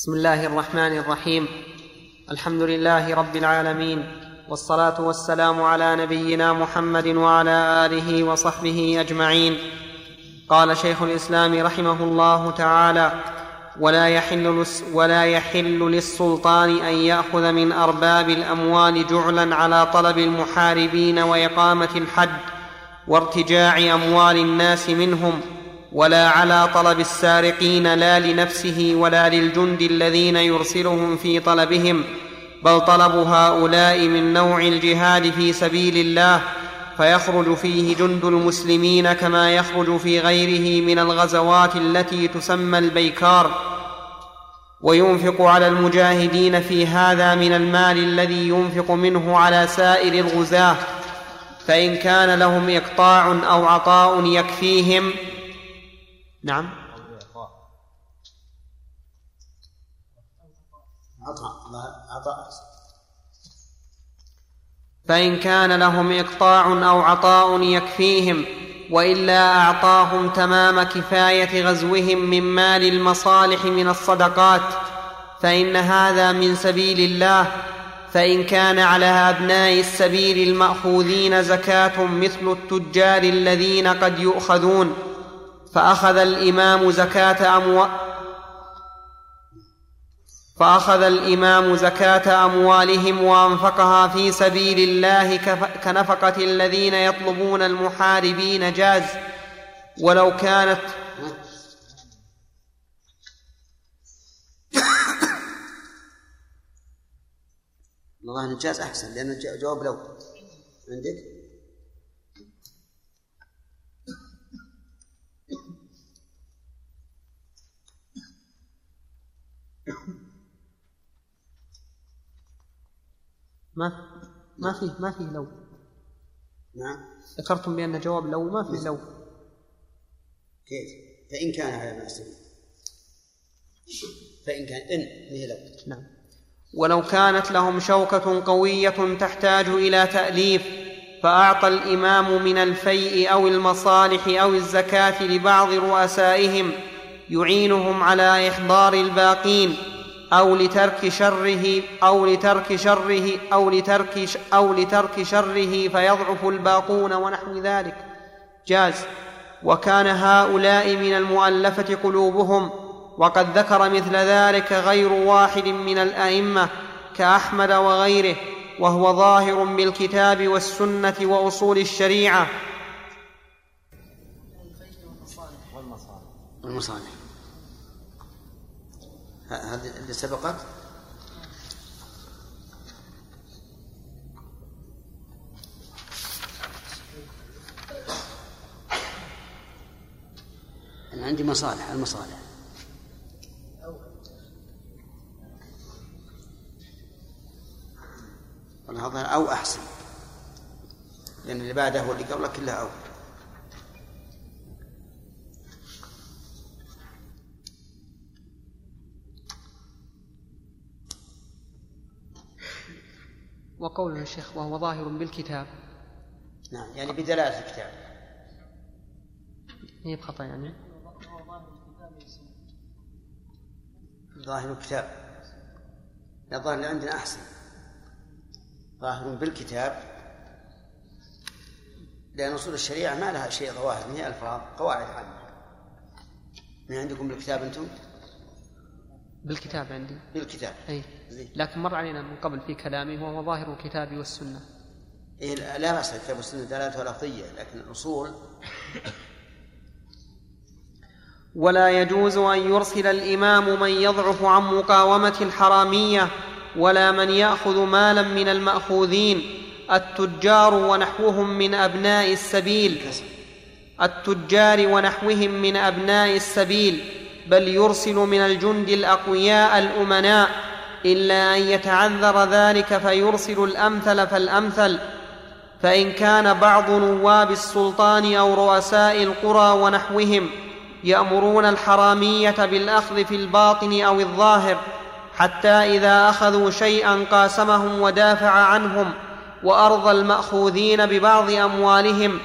بسم الله الرحمن الرحيم. الحمد لله رب العالمين والصلاة والسلام على نبينا محمد وعلى آله وصحبه أجمعين. قال شيخ الإسلام رحمه الله تعالى ولا يحل, ولا يحل للسلطان أن يأخذ من أرباب الأموال جعلا على طلب المحاربين وإقامة الحد وارتجاع أموال الناس منهم ولا على طلب السارقين لا لنفسه ولا للجند الذين يرسلهم في طلبهم بل طلب هؤلاء من نوع الجهاد في سبيل الله فيخرج فيه جند المسلمين كما يخرج في غيره من الغزوات التي تسمى البيكار. وينفق على المجاهدين في هذا من المال الذي ينفق منه على سائر الغزاة فإن كان لهم إقطاع أو عطاء يكفيهم نعم. عطاء فإن كان لهم إقطاع أو عطاء يكفيهم وإلا أعطاهم تمام كفاية غزوهم من مال المصالح من الصدقات فإن هذا من سبيل الله. فإن كان على أبناء السبيل المأخوذين زكاة مثل التجار الذين قد يؤخذون. فأخذ الإمام زكاة أموال فأخذ الإمام زكاة أموالهم وأنفقها في سبيل الله كنفقة الذين يطلبون المحاربين جاز. ولو كانت والله الجاز أحسن لأن جواب لو. عندك؟ ما ما فيه ما فيه لو. نعم. ذكرتم بأن جواب لو ما فيه لو. كيف؟ فإن كان على ما فإن كان إن هي لو. نعم. ولو كانت لهم شوكة قوية تحتاج إلى تأليف فأعطى الإمام من الفيء أو المصالح أو الزكاة لبعض رؤسائهم يعينهم على إحضار الباقين أو لترك شره أو لترك شره أو لترك أو لترك شره فيضعف الباقون ونحو ذلك. جاز. وكان هؤلاء من المؤلفة قلوبهم وقد ذكر مثل ذلك غير واحد من الأئمة كأحمد وغيره وهو ظاهر بالكتاب والسنة وأصول الشريعة. والمصالح هذه اللي سبقت؟ أنا عندي مصالح المصالح. أو أحسن. لأن اللي بعده واللي قبله كلها أو. وقوله الشيخ وهو ظاهر بالكتاب. نعم يعني بدلالة الكتاب. هي بخطأ يعني. ظاهر الكتاب. لا الظاهر اللي عندنا أحسن. ظاهر بالكتاب. لأن أصول الشريعة ما لها شيء ظواهر هي ألفاظ قواعد عامة. من عندكم بالكتاب أنتم؟ بالكتاب عندي. بالكتاب. أي لكن مر علينا من قبل في كلامه وهو ظاهر الكتاب والسنة. إيه لا بأس الكتاب والسنة دلالة لفظية لكن الأصول ولا يجوز أن يرسل الإمام من يضعف عن مقاومة الحرامية ولا من يأخذ مالا من المأخوذين. التجار ونحوهم من أبناء السبيل. التجار ونحوهم من أبناء السبيل. بل يرسل من الجند الأقوياء الأمناء. إلا أن يتعذر ذلك فيرسل الأمثل فالأمثل. فإن كان بعض نواب السلطان أو رؤساء القرى ونحوهم يأمرون الحرامية بالأخذ في الباطن أو الظاهر حتى إذا أخذوا شيئا قاسمهم ودافع عنهم وأرضى المأخوذين ببعض أموالهم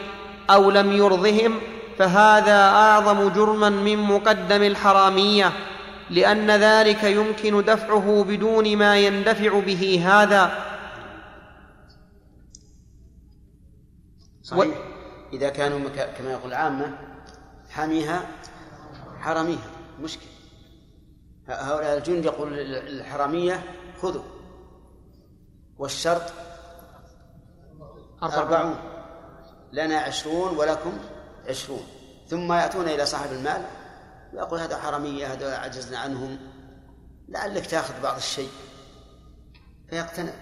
أو لم يرضهم فهذا أعظم جرما من مقدم الحرامية لأن ذلك يمكن دفعه بدون ما يندفع به هذا. صحيح. إذا كانوا كما يقول العامة حاميها حرميها مشكل. هؤلاء الجند يقول الحرمية خذوا. والشرط أربعون. لنا عشرون ولكم عشرون. ثم يأتون إلى صاحب المال ويقول هذا حرمية هذا عجزنا عنهم. لعلك تأخذ بعض الشيء. فيقتنع.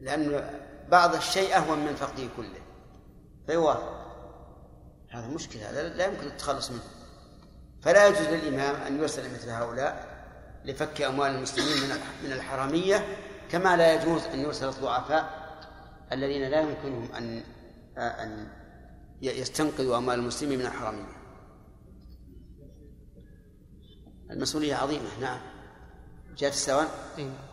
لأن بعض الشيء أهون من فقده كله. فيوافق. هذا مشكلة. هذا لا يمكن التخلص منه. فلا يجوز للإمام أن يرسل مثل هؤلاء لفك أموال المسلمين من من الحرامية كما لا يجوز أن يرسل الضعفاء الذين لا يمكنهم أن أن يستنقذوا أموال المسلمين من الحرامية المسؤولية عظيمة نعم. جاءت السؤال إيه.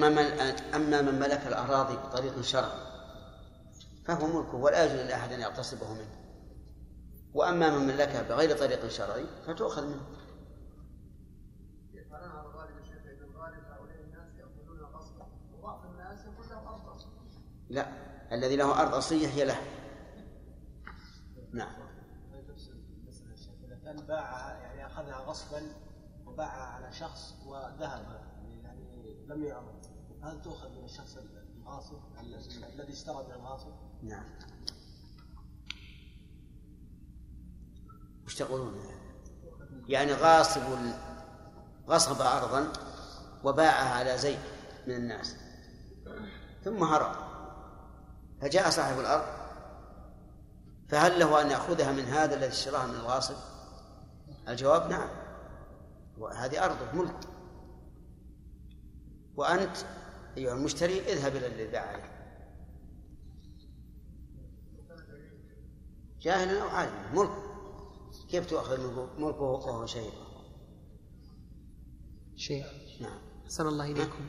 أما من أما من ملك الأراضي بطريق شرعي فهو ملكه ولا يجوز لأحد أن يغتصبه منه. وأما من ملكها بغير طريق شرعي فتؤخذ منه. لا الذي له أرض أصلية هي له. نعم. كان باعها يعني أخذها غصبا وباعها على شخص وذهب لم يعرض. هل تؤخذ من الشخص الغاصب الذي اشترى من الغاصب؟ نعم وش تقولون؟ يعني غاصب غصب أرضا وباعها على زيد من الناس ثم هرب فجاء صاحب الأرض فهل له أن يأخذها من هذا الذي اشتراها من الغاصب؟ الجواب نعم وهذه أرضه ملك وأنت أيها المشتري اذهب إلى الذي باع عليك جاهلا أو عالما ملك. كيف تؤخذ ملكه؟ وهو شيء شيخ. نعم. أحسن الله إليكم.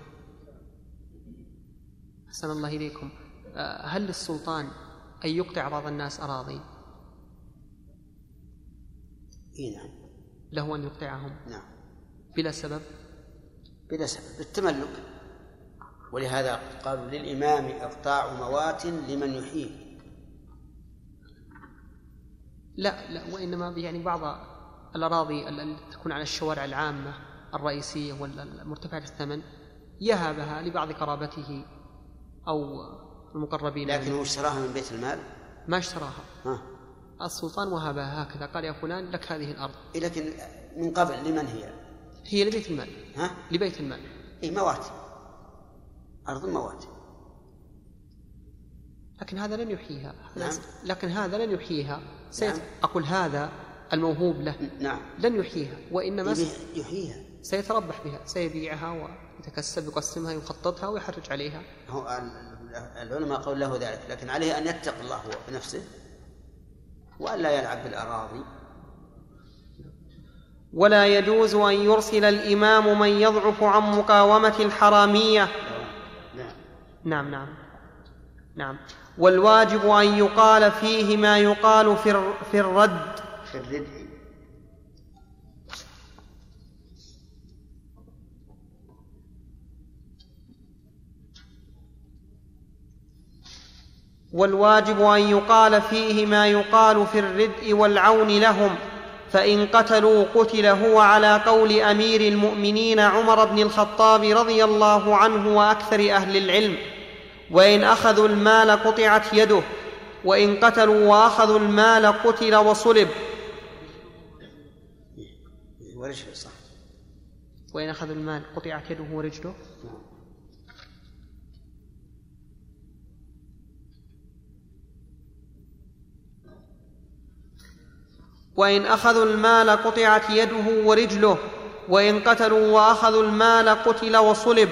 أحسن الله إليكم. آه، هل للسلطان أن يقطع بعض الناس أراضي؟ إي نعم. له أن يقطعهم. نعم. بلا سبب؟ بلا سبب. بالتملك. ولهذا قالوا للإمام إقطاع موات لمن يحييه لا لا وإنما يعني بعض الأراضي التي تكون على الشوارع العامة الرئيسية والمرتفعة الثمن يهبها لبعض قرابته أو المقربين لكن هو اشتراها من بيت المال؟ ما اشتراها. ها. السلطان وهبها هكذا قال يا فلان لك هذه الأرض. لكن من قبل لمن هي؟ هي لبيت المال. ها؟ لبيت المال. اي موات. أرض موات لكن هذا لن يحييها. نعم. لكن هذا لن يحييها. سيت... نعم. أقول هذا الموهوب له. نعم. لن يحييها. وإنما يحييها. سيتربح بها. سيبيعها ويتكسب يقسمها يخططها ويحرج عليها. هو العلماء قول له ذلك. لكن عليه أن يتق الله هو بنفسه وأن لا يلعب بالأراضي ولا يجوز أن يرسل الإمام من يضعف عن مقاومة الحرامية. نعم نعم. نعم. والواجب أن يقال فيه ما يقال في في الرد. في الرد والواجب أن يقال فيه ما يقال في الردء والعون لهم فإن قتلوا قتل هو على قول أمير المؤمنين عمر بن الخطاب رضي الله عنه وأكثر أهل العلم. وإن أخذوا المال قطعت يده وإن قتلوا وأخذوا المال قتل وصلب. وإن أخذوا المال قطعت يده ورجله. وإن أخذوا المال قطعت يده ورجله وإن قتلوا وأخذوا المال قتل وصلب.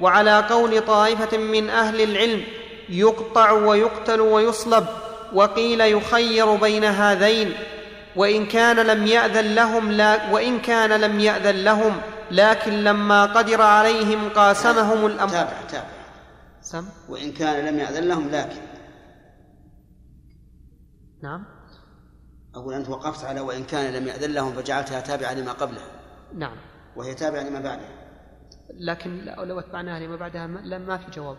وعلى قول طائفة من أهل العلم يقطع ويقتل ويصلب وقيل يخير بين هذين وإن كان لم يأذن لهم لا وإن كان لم يأذن لهم لكن لما قدر عليهم قاسمهم الأمر. تابع تابع. سم؟ وإن كان لم يأذن لهم لكن. نعم. أقول أنت وقفت على وإن كان لم يأذن لهم فجعلتها تابعة لما قبلها. نعم. وهي تابعة لما بعدها. لكن لو اتبعناها لما بعدها ما- في جواب.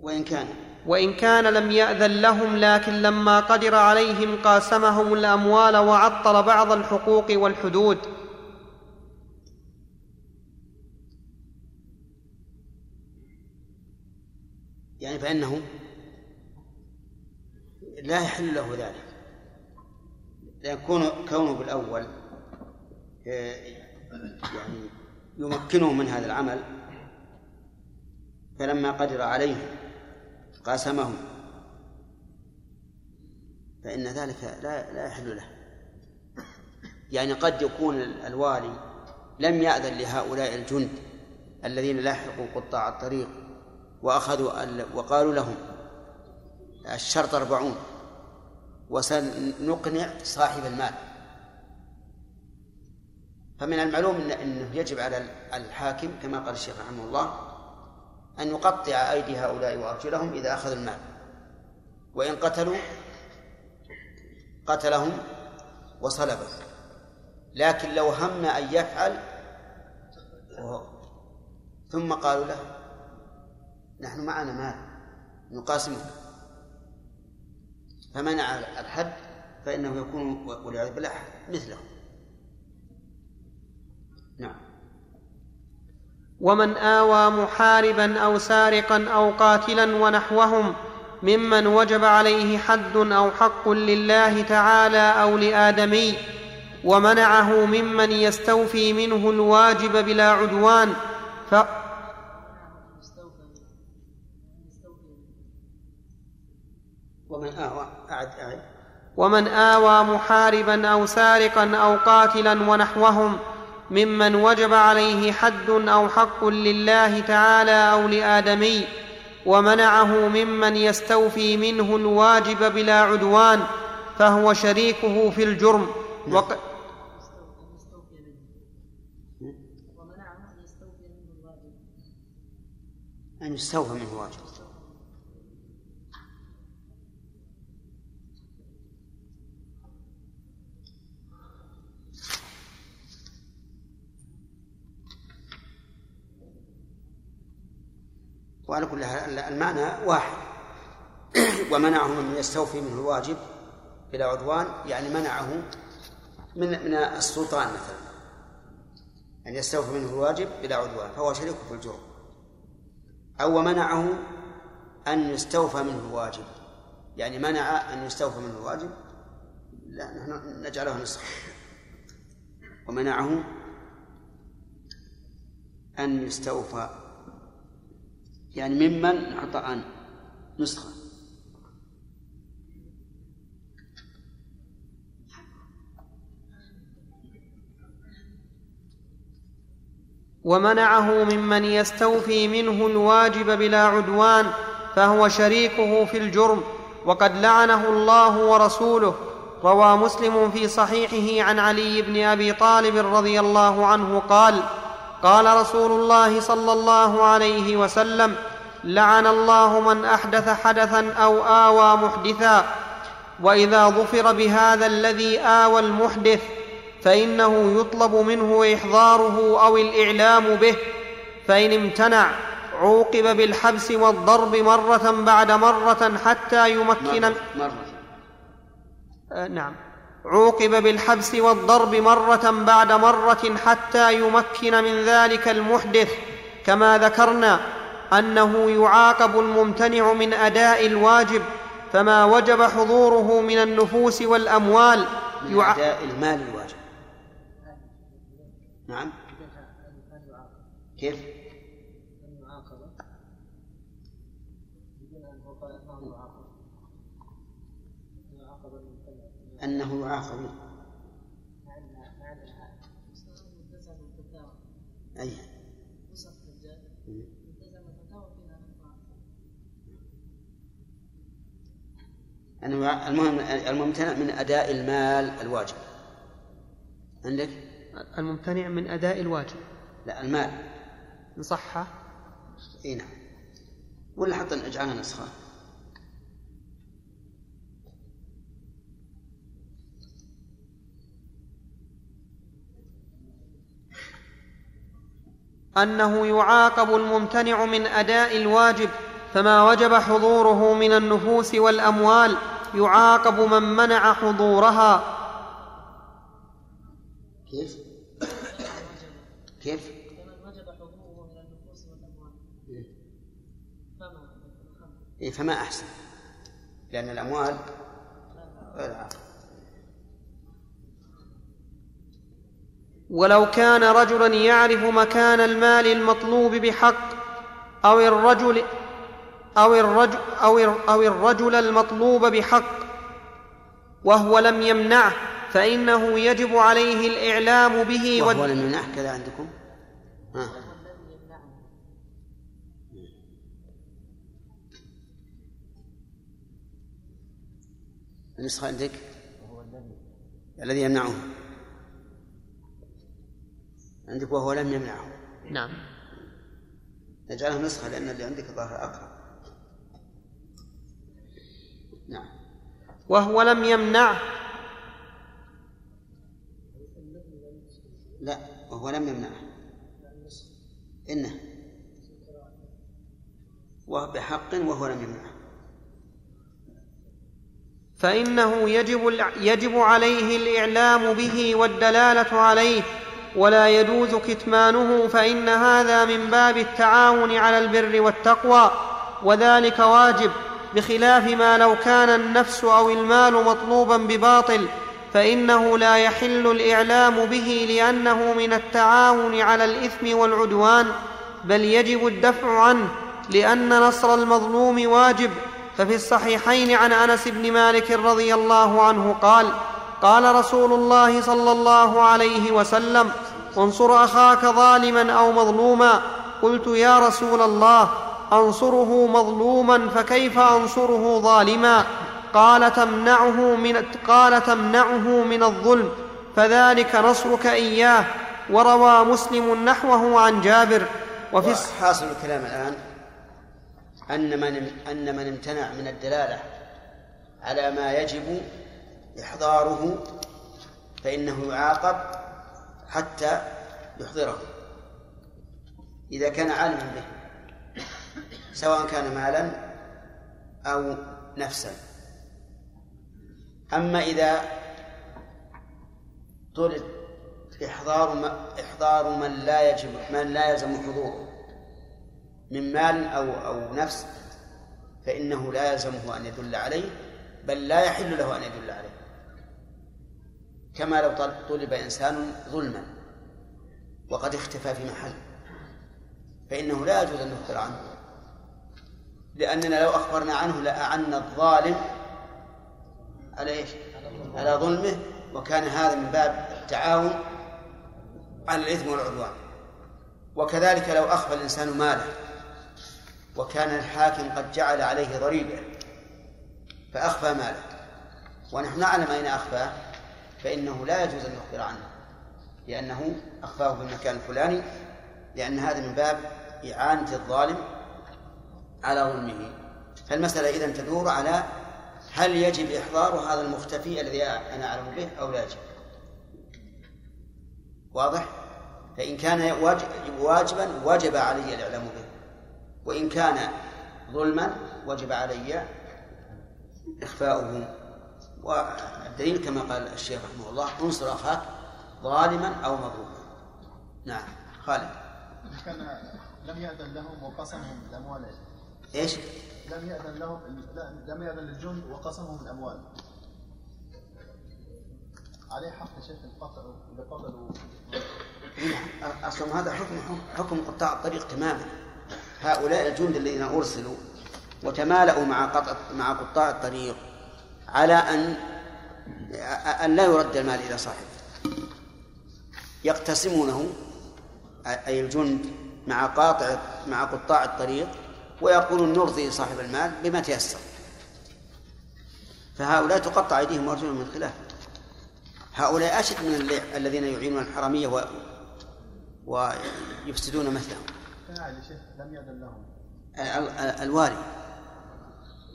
وإن كان. وإن كان لم يأذن لهم لكن لما قدر عليهم قاسمهم الأموال وعطل بعض الحقوق والحدود. يعني فإنه لا يحل له ذلك. لأن كونه كونه بالأول آه، يعني يمكنه من هذا العمل فلما قدر عليه قاسمه فإن ذلك لا لا يحل له. يعني قد يكون الوالي لم يأذن لهؤلاء الجند الذين لاحقوا قطاع الطريق وأخذوا ال- وقالوا لهم الشرط أربعون وسنقنع صاحب المال. فمن المعلوم إن- أنه يجب على الحاكم كما قال الشيخ رحمه الله أن يقطع أيدي هؤلاء وأرجلهم إذا أخذوا المال. وإن قتلوا قتلهم وصلبهم. لكن لو هم أن يفعل ثم قالوا له نحن معنا مال نقاسمه فمنع الحد فإنه يكون والعياذ بالله مثله نعم ومن آوى محاربا أو سارقا أو قاتلا ونحوهم ممن وجب عليه حد أو حق لله تعالى أو لآدمي ومنعه ممن يستوفي منه الواجب بلا عدوان. ف ومن آوى أعد أعد. ومن آوى محاربا أو سارقا أو قاتلا ونحوهم ممن وجب عليه حد أو حق لله تعالى أو لآدمي ومنعه ممن يستوفي منه الواجب بلا عدوان فهو شريكه في الجرم. وق... أن يستوفى منه واجب وعلى كل حال المعنى واحد. ومنعه من يستوفي منه الواجب بلا عدوان يعني منعه من من السلطان مثلا. أن يستوفي منه الواجب بلا عدوان فهو شريك في الجرم أو منعه أن يستوفى منه الواجب. يعني منع أن يستوفى منه الواجب لا نحن نجعله نسخ ومنعه أن يستوفى يعني ممن عطاء نسخة. ومنعه ممن يستوفي منه الواجب بلا عدوان فهو شريكه في الجرم وقد لعنه الله ورسوله. روى مسلم في صحيحه عن علي بن أبي طالب رضي الله عنه قال قال رسول الله صلى الله عليه وسلم لعن الله من أحدث حدثا أو آوى محدثا وإذا ظفر بهذا الذي آوى المحدث فإنه يطلب منه إحضاره أو الإعلام به فإن امتنع عوقب بالحبس والضرب مرة بعد مرة حتى يمكن مرة, مرة. آه، نعم عوقب بالحبس والضرب مرة بعد مرة حتى يمكن من ذلك المحدث كما ذكرنا أنه يعاقب الممتنع من أداء الواجب فما وجب حضوره من النفوس والأموال من يع... أداء المال الواجب نعم كيف؟ أنه يعاقب أي. أنه المهم الممتنع من أداء المال الواجب. عندك؟ الممتنع من أداء الواجب. لا المال. إن إي نعم. ولا حتى اجعلها نسخة أنه يعاقب الممتنع من أداء الواجب فما وجب حضوره من النفوس والأموال يعاقب من منع حضورها. كيف؟ كيف؟ إيه فما أحسن لأن الأموال غير عاقل ولو كان رجلا يعرف مكان المال المطلوب بحق أو الرجل أو الرجل أو, أو الرجل المطلوب بحق وهو لم يمنعه فإنه يجب عليه الإعلام به وهو لم يمنعه كذا عندكم؟ ها. النسخة عندك؟ الذي يمنعه. عندك وهو لم يمنعه. نعم. نجعلها نسخة لأن اللي عندك ظاهر أقرب. نعم. وهو لم يمنعه لا وهو لم يمنعه. إنه. وبحق وهو لم يمنعه. فإنه يجب يجب عليه الإعلام به والدلالة عليه. ولا يجوز كتمانه فإن هذا من باب التعاون على البر والتقوى وذلك واجب بخلاف ما لو كان النفس أو المال مطلوبا بباطل فإنه لا يحل الإعلام به لأنه من التعاون على الإثم والعدوان بل يجب الدفع عنه لأن نصر المظلوم واجب. ففي الصحيحين عن أنس بن مالك رضي الله عنه قال قال رسول الله صلى الله عليه وسلم انصر أخاك ظالما أو مظلوما. قلت يا رسول الله أنصره مظلوما فكيف أنصره ظالما؟ قال تمنعه من قال تمنعه من الظلم فذلك نصرك إياه. وروى مسلم نحوه عن جابر. وفي حاصل الكلام الآن أن من أن من امتنع من الدلالة على ما يجب إحضاره فإنه يعاقب حتى يحضره إذا كان عالما به سواء كان مالا أو نفسا. أما إذا طلب إحضار إحضار من لا يجب من لا يلزم حضوره من مال أو أو نفس فإنه لا يلزمه أن يدل عليه بل لا يحل له أن يدل عليه. كما لو طلب إنسان ظلما وقد اختفى في محل. فإنه لا يجوز أن نخبر عنه. لأننا لو أخبرنا عنه لأعنا الظالم على إيش؟ على ظلمه وكان هذا من باب التعاون على الإثم والعدوان. وكذلك لو أخفى الإنسان ماله وكان الحاكم قد جعل عليه ضريبة فأخفى ماله. ونحن نعلم أين أخفاه. فإنه لا يجوز أن نخبر عنه لأنه أخفاه في المكان الفلاني لأن هذا من باب إعانة الظالم على ظلمه. فالمسألة إذن تدور على هل يجب إحضار هذا المختفي الذي أنا أعلم به أو لا يجب. واضح؟ فإن كان واجبا وجب علي الإعلام به وإن كان ظلما وجب علي إخفاؤه. والدليل كما قال الشيخ رحمه الله انصر أخاك ظالما أو مظلوما. نعم خالد. كان لم يأذن لهم وقسمهم الأموال. إيش؟ لم يأذن لهم لم يأذن للجند وقسمهم الأموال. عليه حق شيخ القطع إذا قتلوا نعم أصلا هذا حكم حكم قطاع الطريق تماما. هؤلاء الجند الذين أرسلوا وتمالؤوا مع قطع مع قطاع الطريق. على أن أن لا يرد المال إلى صاحبه. يقتسمونه أي الجند مع قاطع مع قطاع الطريق ويقولون نرضي صاحب المال بما تيسر. فهؤلاء تقطع أيديهم وأرجلهم من خلاف. هؤلاء أشد من اللي- الذين يعينون الحرمية و... ويفسدون مثلهم. لم يأذن لهم. ال- ال- الوالي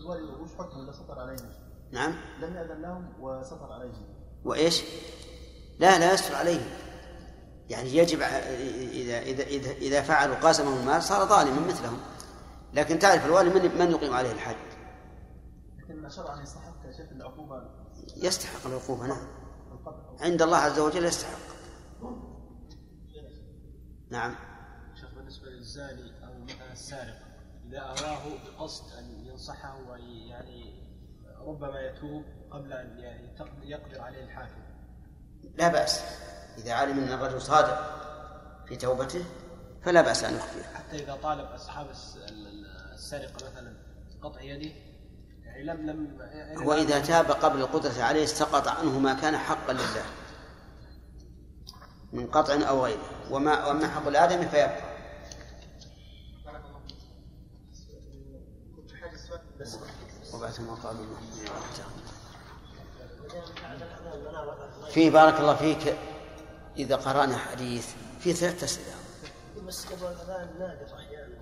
الولي وش حكم اذا سطر عليهم؟ نعم. لم يأذن لهم وسطر عليهم. وإيش؟ لا لا يستر عليهم. يعني يجب إذا إذا إذا, إذا فعلوا قاسمهم المال صار ظالما مثلهم. لكن تعرف الوالي من من يقيم عليه الحد لكن شرعا يستحق يا شيخ العقوبة. يستحق العقوبة نعم. عند الله عز وجل يستحق. نعم. شيخ بالنسبة للزاني أو مثلا السارق إذا أراه بقصد أن ينصحه ويعني ربما يتوب قبل أن يعني يقدر عليه الحاكم لا بأس. إذا علم أن الرجل صادق في توبته فلا بأس أن يخفيه حتى إذا طالب أصحاب الس- ال- ال- السرقة مثلا قطع يده يعني لم لم يعني وإذا تاب قبل القدرة عليه سقط عنه ما كان حقا لله من قطع أو غيره. وما وأما حق الآدمي فيبقى. وبعث ما قالوا في بارك الله فيك إذا قرأنا حديث في ثلاث أسئلة. بس قبل الأذان نادر أحيانا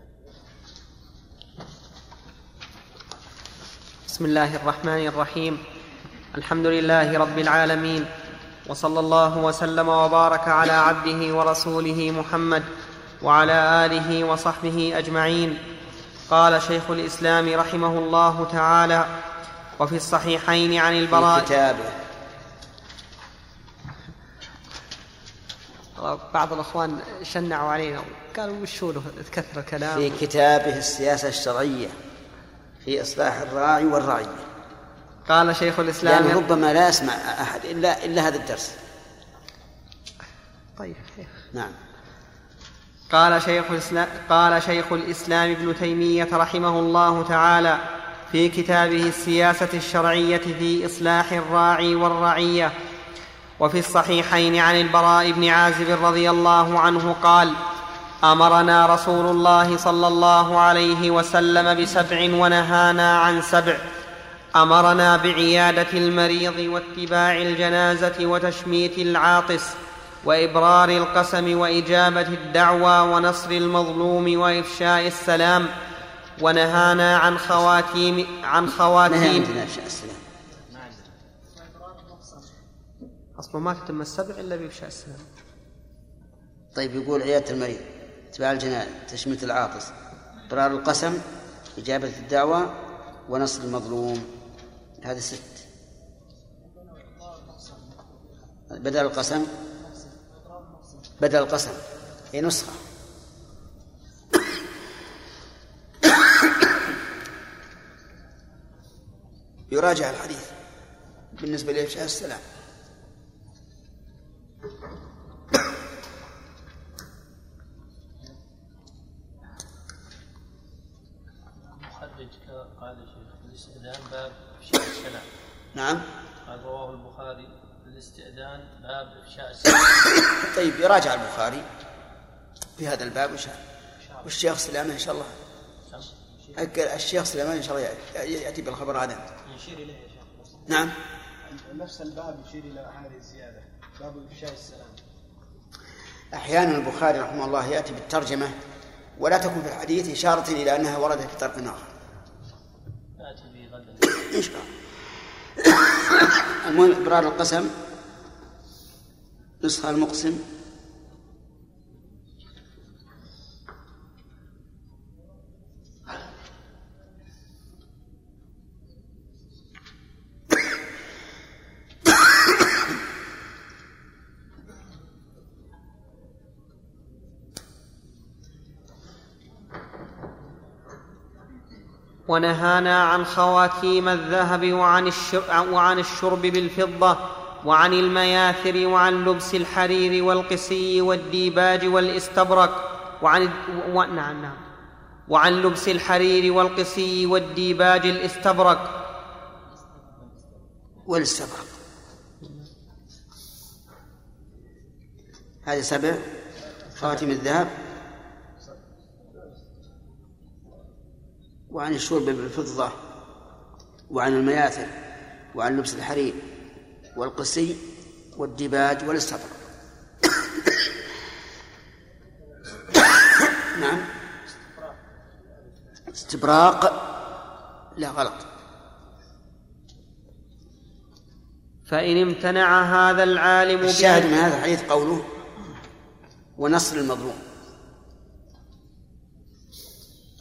بسم الله الرحمن الرحيم. الحمد لله رب العالمين وصلى الله وسلم وبارك على عبده ورسوله محمد وعلى آله وصحبه أجمعين. قال شيخ الإسلام رحمه الله تعالى وفي الصحيحين عن في البراء. كتابه. بعض الأخوان شنعوا علينا. قالوا وشو له كثر كلام في كتابه السياسة الشرعية في إصلاح الراعي والرعية قال شيخ الإسلام لأنه ربما لا يسمع أحد إلا إلا هذا الدرس. طيب نعم. قال شيخ قال شيخ الإسلام ابن تيمية رحمه الله تعالى في كتابه السياسة الشرعية في إصلاح الراعي والرعية وفي الصحيحين عن البراء بن عازب رضي الله عنه قال أمرنا رسول الله صلى الله عليه وسلم بسبع ونهانا عن سبع. أمرنا بعيادة المريض واتباع الجنازة وتشميت العاطس. وإبرار القسم وإجابة الدعوى ونصر المظلوم وإفشاء السلام ونهانا عن خواتيم عن خواتيم. أصلا ما تتم السبع إلا بإفشاء السلام. طيب يقول عيادة المريض اتباع الجنائز تشميت العاطس. إقرار القسم إجابة الدعوة ونصر المظلوم. هذه ست. بدل القسم؟ بدل القسم هي نسخة. يراجع الحديث بالنسبة لإفشاء السلام. مخرج قال الاستئذان باب السلام. نعم. قال رواه البخاري. الاستئذان باب إفشاء السلام طيب يراجع البخاري في هذا الباب وش والشيخ سليمان إن شاء الله. أك- الشيخ سليمان إن شاء الله يأتي- يأتي بالخبر هذا. يشير إليه يا شيخ. نعم. نفس الباب يشير إلى هذه الزيادة باب إفشاء السلام. أحيانا البخاري رحمه الله يأتي بالترجمة ولا تكون في الحديث إشارة إلى أنها وردت في طرف آخر. يأتي به غدا ان شاء الله المهم ابرار القسم. نسخه المقسم. ونهانا عن خواتيم الذهب وعن الشرب بالفضة. وعن المياثر وعن لبس الحرير والقسي والديباج والاستبرق وعن و... نعم نعم. وعن لبس الحرير والقسي والديباج الاستبرق. والاستبرق. هذه سبع. خواتم الذهب. وعن الشرب بالفضة. وعن المياثر. وعن لبس الحرير. والقسي والدباج والاستطرق. نعم. استبراق. لا غلط. فإن امتنع هذا العالم الشاهد من هذا الحديث قوله ونصر المظلوم.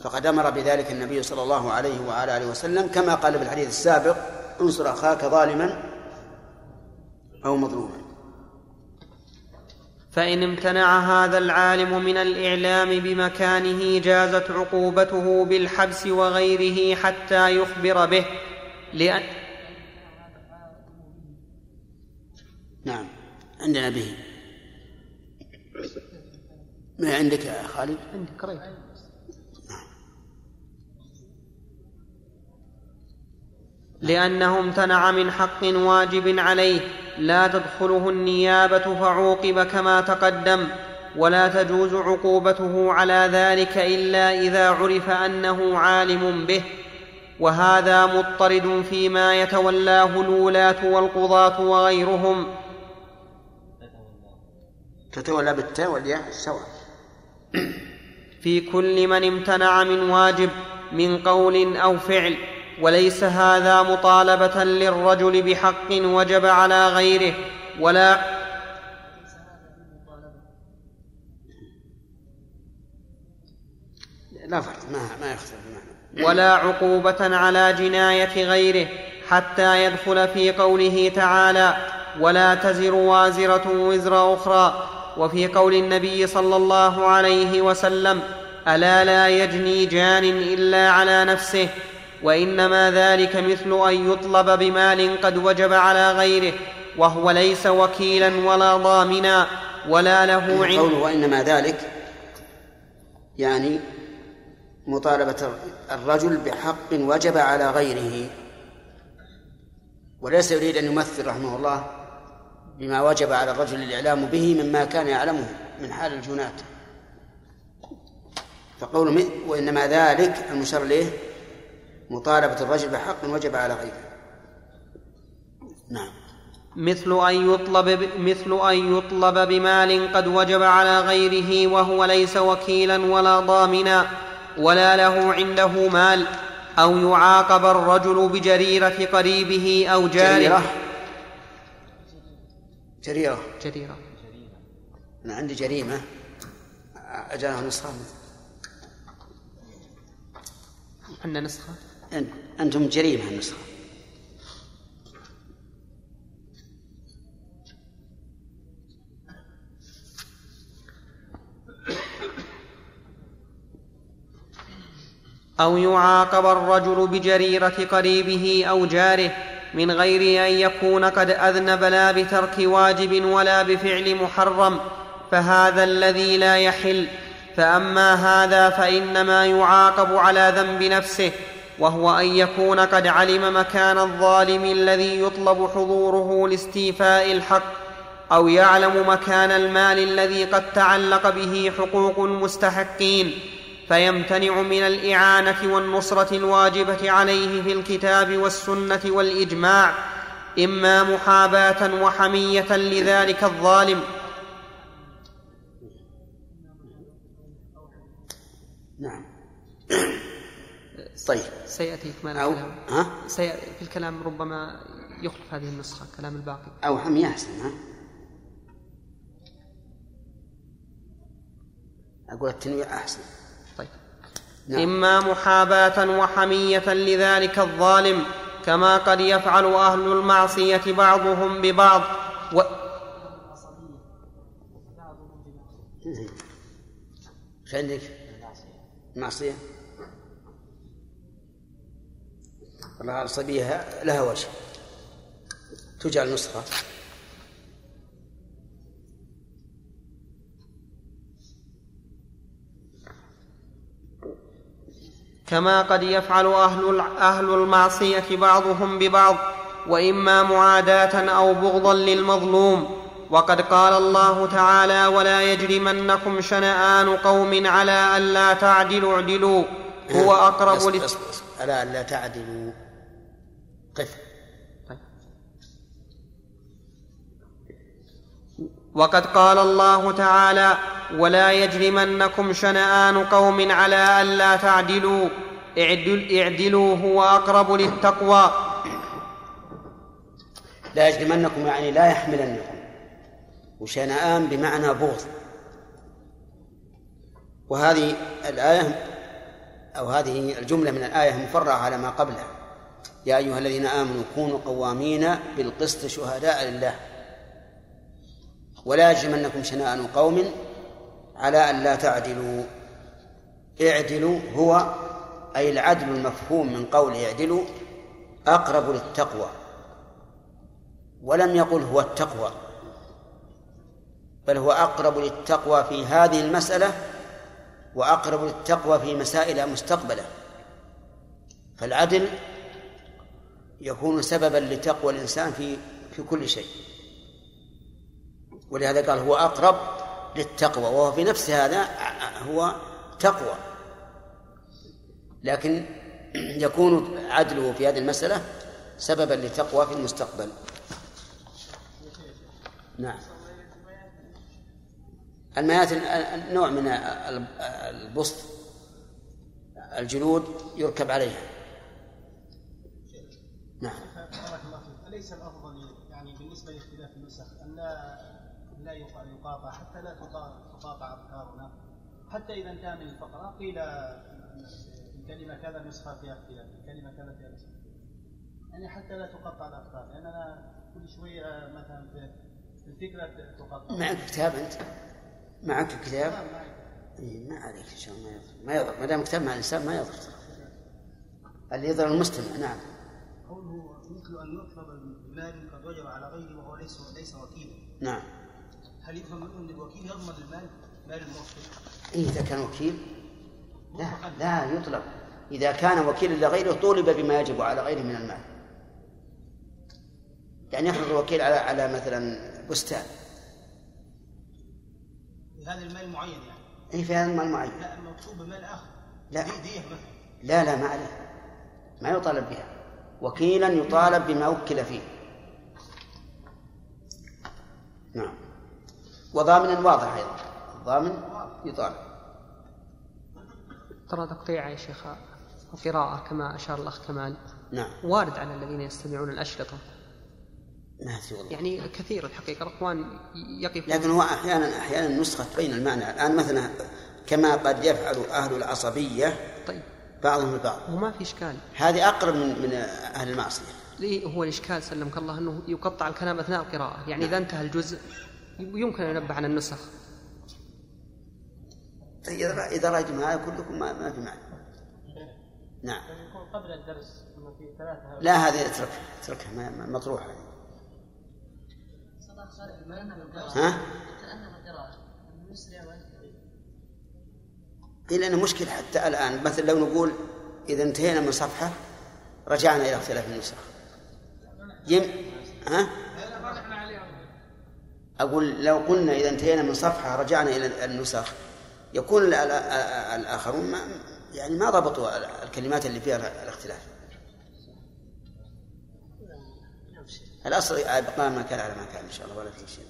فقد أمر بذلك النبي صلى الله عليه وعلى آله وسلم كما قال في الحديث السابق انصر أخاك ظالما أو مظلوما فإن امتنع هذا العالم من الإعلام بمكانه جازت عقوبته بالحبس وغيره حتى يخبر به. لأن نعم. عندنا به ما عندك يا خالد؟ عندي قريب. لأنه امتنع من حق واجب عليه. لا تدخله النيابة فعوقب كما تقدم ولا تجوز عقوبته على ذلك إلا إذا عرف أنه عالم به. وهذا مضطرد فيما يتولاه الولاة والقضاة وغيرهم. تتولى بالتاء والياء سواء في كل من امتنع من واجب من قول أو فعل. وليس هذا مطالبة للرجل بحق وجب على غيره ولا لا فرق ما ما يختلف المعنى ولا عقوبة على جناية غيره حتى يدخل في قوله تعالى ولا تزر وازرة وزر أخرى وفي قول النبي صلى الله عليه وسلم ألا لا يجني جان إلا على نفسه وإنما ذلك مثل أن يطلب بمال قد وجب على غيره وهو ليس وكيلا ولا ضامنا ولا له عند قوله وإنما ذلك يعني مطالبة الرجل بحق وجب على غيره. وليس يريد أن يمثل رحمه الله بما وجب على الرجل الإعلام به مما كان يعلمه من حال الجنات. فقوله وإنما ذلك المشار إليه مطالبة الرجل بحق وجب على غيره. نعم. مثل أن يطلب ب... مثل أن يطلب بمال قد وجب على غيره وهو ليس وكيلا ولا ضامنا ولا له عنده مال أو يعاقب الرجل بجريرة قريبه أو جاره. جريرة؟ جريرة. جريرة. أنا عندي جريمة. أجاها نسخة. عندنا نسخة؟ أنتم جريمة النسخة أو يعاقب الرجل بجريرة قريبه أو جاره من غير أن يكون قد أذنب لا بترك واجب ولا بفعل محرم فهذا الذي لا يحل. فأما هذا فإنما يعاقب على ذنب نفسه وهو أن يكون قد علم مكان الظالم الذي يطلب حضوره لاستيفاء الحق أو يعلم مكان المال الذي قد تعلق به حقوق المستحقين فيمتنع من الإعانة والنصرة الواجبة عليه في الكتاب والسنة والإجماع إما محاباة وحمية لذلك الظالم. نعم. طيب. سيأتي اكمال أو الكلام ها؟ سيأتي في الكلام ربما يخلف هذه النسخة كلام الباقي. أو حمية أحسن ها؟ أقول التنويع أحسن طيب. نعم. إما محاباة وحمية لذلك الظالم كما قد يفعل أهل المعصية بعضهم ببعض. و... عندك؟ معصية والله العصبية لها وجه تجعل نسخة كما قد يفعل أهل أهل المعصية بعضهم ببعض وإما معاداة أو بغضا للمظلوم وقد قال الله تعالى ولا يجرمنكم شنآن قوم على ألا تعدلوا اعدلوا هو أقرب. اصبر اصبر. ألا لا تعدلوا قف طيب. وقد قال الله تعالى ولا يجرمنكم شنآن قوم على ألا تعدلوا اعدل اعدلوا هو أقرب للتقوى. لا يجرمنكم يعني لا يحملنكم. وشنآن بمعنى بغض. وهذه الآية أو هذه الجملة من الآية مفرعة على ما قبلها. يا أيها الذين آمنوا كونوا قوامين بالقسط شهداء لله. ولا يجرمنكم شنآن قوم على أن لا تعدلوا. اعدلوا هو أي العدل المفهوم من قول اعدلوا أقرب للتقوى. ولم يقل هو التقوى بل هو أقرب للتقوى في هذه المسألة وأقرب للتقوى في مسائل مستقبلة. فالعدل يكون سببا لتقوى الإنسان في في كل شيء. ولهذا قال هو أقرب للتقوى وهو في نفس هذا هو تقوى. لكن يكون عدله في هذه المسألة سببا لتقوى في المستقبل. نعم. الميات نوع من البسط الجلود يركب عليها. نعم. أليس الأفضل يعني بالنسبة لاختلاف النسخ أن لا يقاطع حتى لا تقاطع أفكارنا؟ حتى إذا انتهى من الفقرة قيل الكلمة كذا نسخة فيها اختلاف الكلمة كذا فيها نسخة. يعني حتى لا تقطع الأفكار. لأننا كل شوية مثلا في الفكرة تقطع معك كتاب أنت؟ معك كتاب؟ إيه ما عليك إن شاء الله ما يضر. ما يضر. ما دام كتاب مع الإنسان ما يضر. اللي يضر المستمع نعم. قوله مثل أن يطلب المال قد وجب على غيره وهو ليس ليس وكيلا. نعم. هل يفهم منه أن الوكيل يضمن المال مال الموكل؟ إيه إذا كان وكيل؟ لا لا يطلب إذا كان وكيلا لغيره طولب بما يجب على غيره من المال. يعني يحرص الوكيل على على مثلا بستان. هذا المال معين يعني. اي في هذا المال معين. لا مكتوب بمال آخر. لا. دي دي مثلا. لا لا ما عليه. ما يطالب بها. وكيلا يطالب بما وكل فيه. نعم. وضامنا واضح أيضا. الضامن يطالب. ترى تقطيع يا شيخ القراءة كما أشار الأخ كمال. نعم. وارد على الذين يستمعون الأشرطة. في والله. يعني كثير الحقيقة الأخوان يقف. لكن هو أحيانا أحيانا نسخة تبين المعنى. الآن مثلا كما قد يفعل أهل العصبية طيب. بعضهم البعض. وما في إشكال. هذه أقرب من من أهل المعصية. ليه؟ هو الإشكال سلمك الله أنه يقطع الكلام أثناء القراءة. يعني إذا انتهى الجزء يمكن أن ينبه عن النسخ. طيب إذا إذا رأيتم هذا كلكم ما, ما في معنى. نعم. يكون قبل الدرس في ثلاثة لا هذه اتركها اتركها ما- ما- مطروحة. ها؟ إيه لأنه مشكلة حتى الآن. مثلا لو نقول إذا انتهينا من صفحة رجعنا إلى اختلاف النسخ. يم ها؟ أقول لو قلنا إذا انتهينا من صفحة رجعنا إلى النسخ يكون ال- ال- الآخرون ما يعني ما ضبطوا الكلمات اللي فيها الاختلاف. الأصل بقاء ما كان على ما كان إن شاء الله ولا في شيء.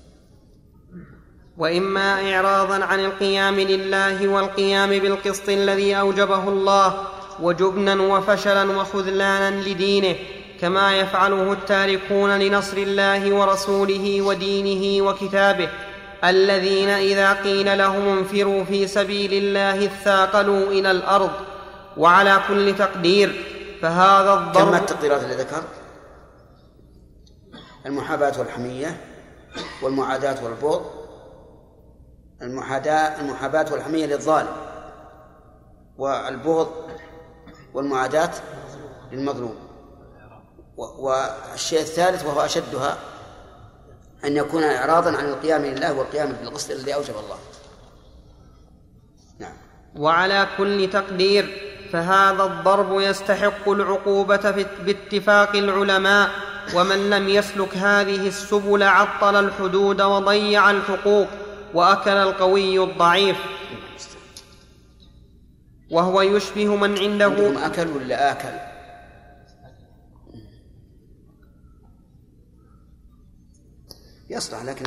وإما اعراضا عن القيام لله والقيام بالقسط الذي أوجبه الله وجبنا وفشلا وخذلانا لدينه كما يفعله التاركون لنصر الله ورسوله ودينه وكتابه الذين إذا قيل لهم انفروا في سبيل الله اثاقلوا إلى الأرض وعلى كل تقدير فهذا كم الضرب التقديرات اللي ذكر المحاباة والحمية والمعاداة والبغض. المحاداة المحاباة والحمية للظالم والبغض والمعاداة للمظلوم. والشيء الثالث وهو أشدها أن يكون إعراضا عن القيام لله والقيام بالقسط الذي أوجب الله. نعم. وعلى كل تقدير فهذا الضرب يستحق العقوبة في- باتفاق العلماء ومن لم يسلك هذه السبل عطل الحدود وضيع الحقوق. وأكل القوي الضعيف. وهو يشبه من عنده. أكل ولا آكل؟ يصلح لكن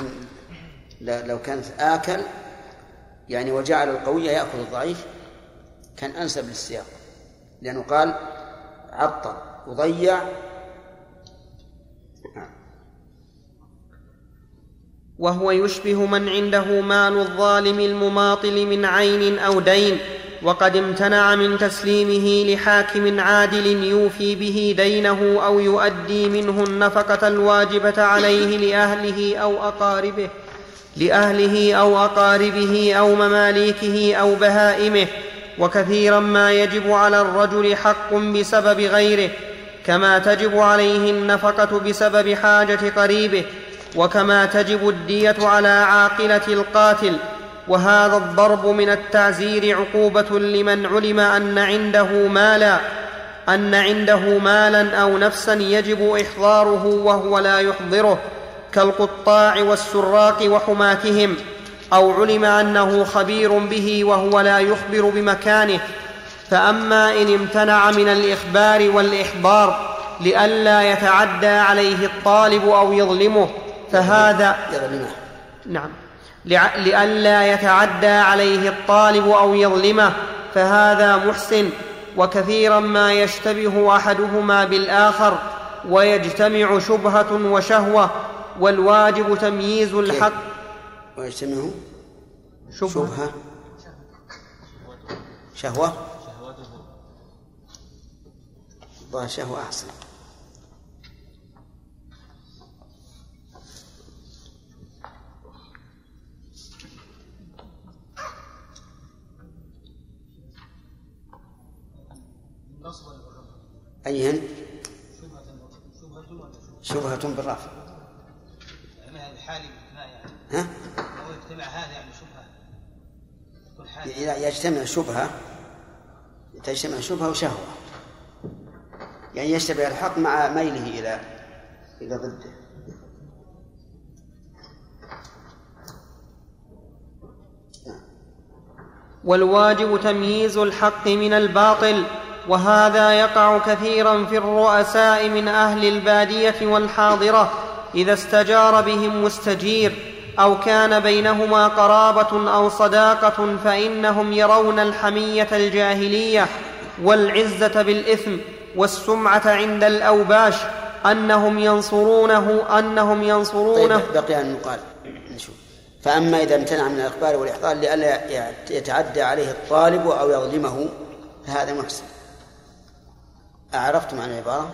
لو كانت آكل يعني وجعل القوي يأكل الضعيف كان أنسب للسياق. لأنه قال عطل وضيع وهو يشبه من عنده مال الظالم المماطل من عين أو دين وقد امتنع من تسليمه لحاكم عادل يوفي به دينه أو يؤدي منه النفقة الواجبة عليه لأهله أو أقاربه لأهله أو أقاربه أو مماليكه أو بهائمه وكثيرا ما يجب على الرجل حق بسبب غيره كما تجب عليه النفقة بسبب حاجة قريبه وكما تجب الدية على عاقلة القاتل وهذا الضرب من التعزير عقوبة لمن علم أن عنده مالا أن عنده مالا أو نفسا يجب إحضاره وهو لا يحضره كالقطاع والسراق وحماتهم أو علم أنه خبير به وهو لا يخبر بمكانه. فأما إن امتنع من الإخبار والإحضار لئلا يتعدى عليه الطالب أو يظلمه. فهذا يظلمه نعم لئلا يتعدى عليه الطالب أو يظلمه فهذا محسن وكثيرا ما يشتبه أحدهما بالآخر ويجتمع شبهة وشهوة والواجب تمييز الحق. ويجتمع شبهة. شبهة. شهوة. شهوة أحسن. أيهن؟ شبهة بالرفع يعني يعني. ها؟ لو يجتمع هذا يعني حالي. إذا يجتمع شبهة تجتمع شبهة وشهوة. يعني يشتبه الحق مع ميله إلى إلى ضده. والواجب تمييز الحق من الباطل. وهذا يقع كثيرا في الرؤساء من أهل البادية والحاضرة إذا استجار بهم مستجير أو كان بينهما قرابة أو صداقة فإنهم يرون الحمية الجاهلية والعزة بالإثم والسمعة عند الأوباش أنهم ينصرونه أنهم ينصرونه. طيب بقي أن يقال. فأما إذا امتنع من الإخبار والإحضار لئلا يتعدى عليه الطالب أو يظلمه فهذا محسن. أعرفتم عن العبارة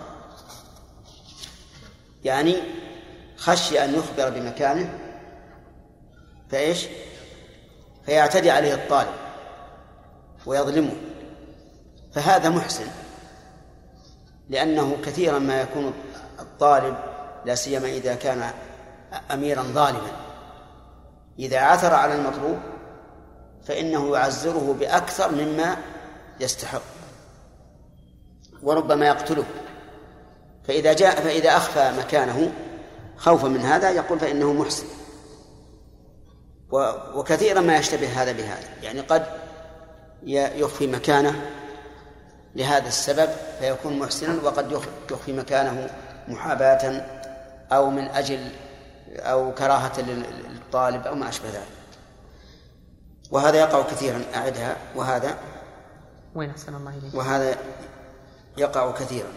يعني خشي أن يخبر بمكانه فإيش؟ فيعتدي عليه الطالب ويظلمه. فهذا محسن لأنه كثيرا ما يكون الطالب لا سيما إذا كان أميرا ظالما. إذا عثر على المطلوب فإنه يعزره بأكثر مما يستحق. وربما يقتله. فإذا جاء فإذا أخفى مكانه خوفا من هذا يقول فإنه محسن. و- وكثيرا ما يشتبه هذا بهذا. يعني قد يخفي مكانه لهذا السبب فيكون محسنا وقد يخ- يخفي مكانه محاباة أو من أجل أو كراهة لل- للطالب أو ما أشبه ذلك. وهذا يقع كثيرا. أعدها. وهذا وين أحسن الله إليك؟ وهذا يقع كثيرا.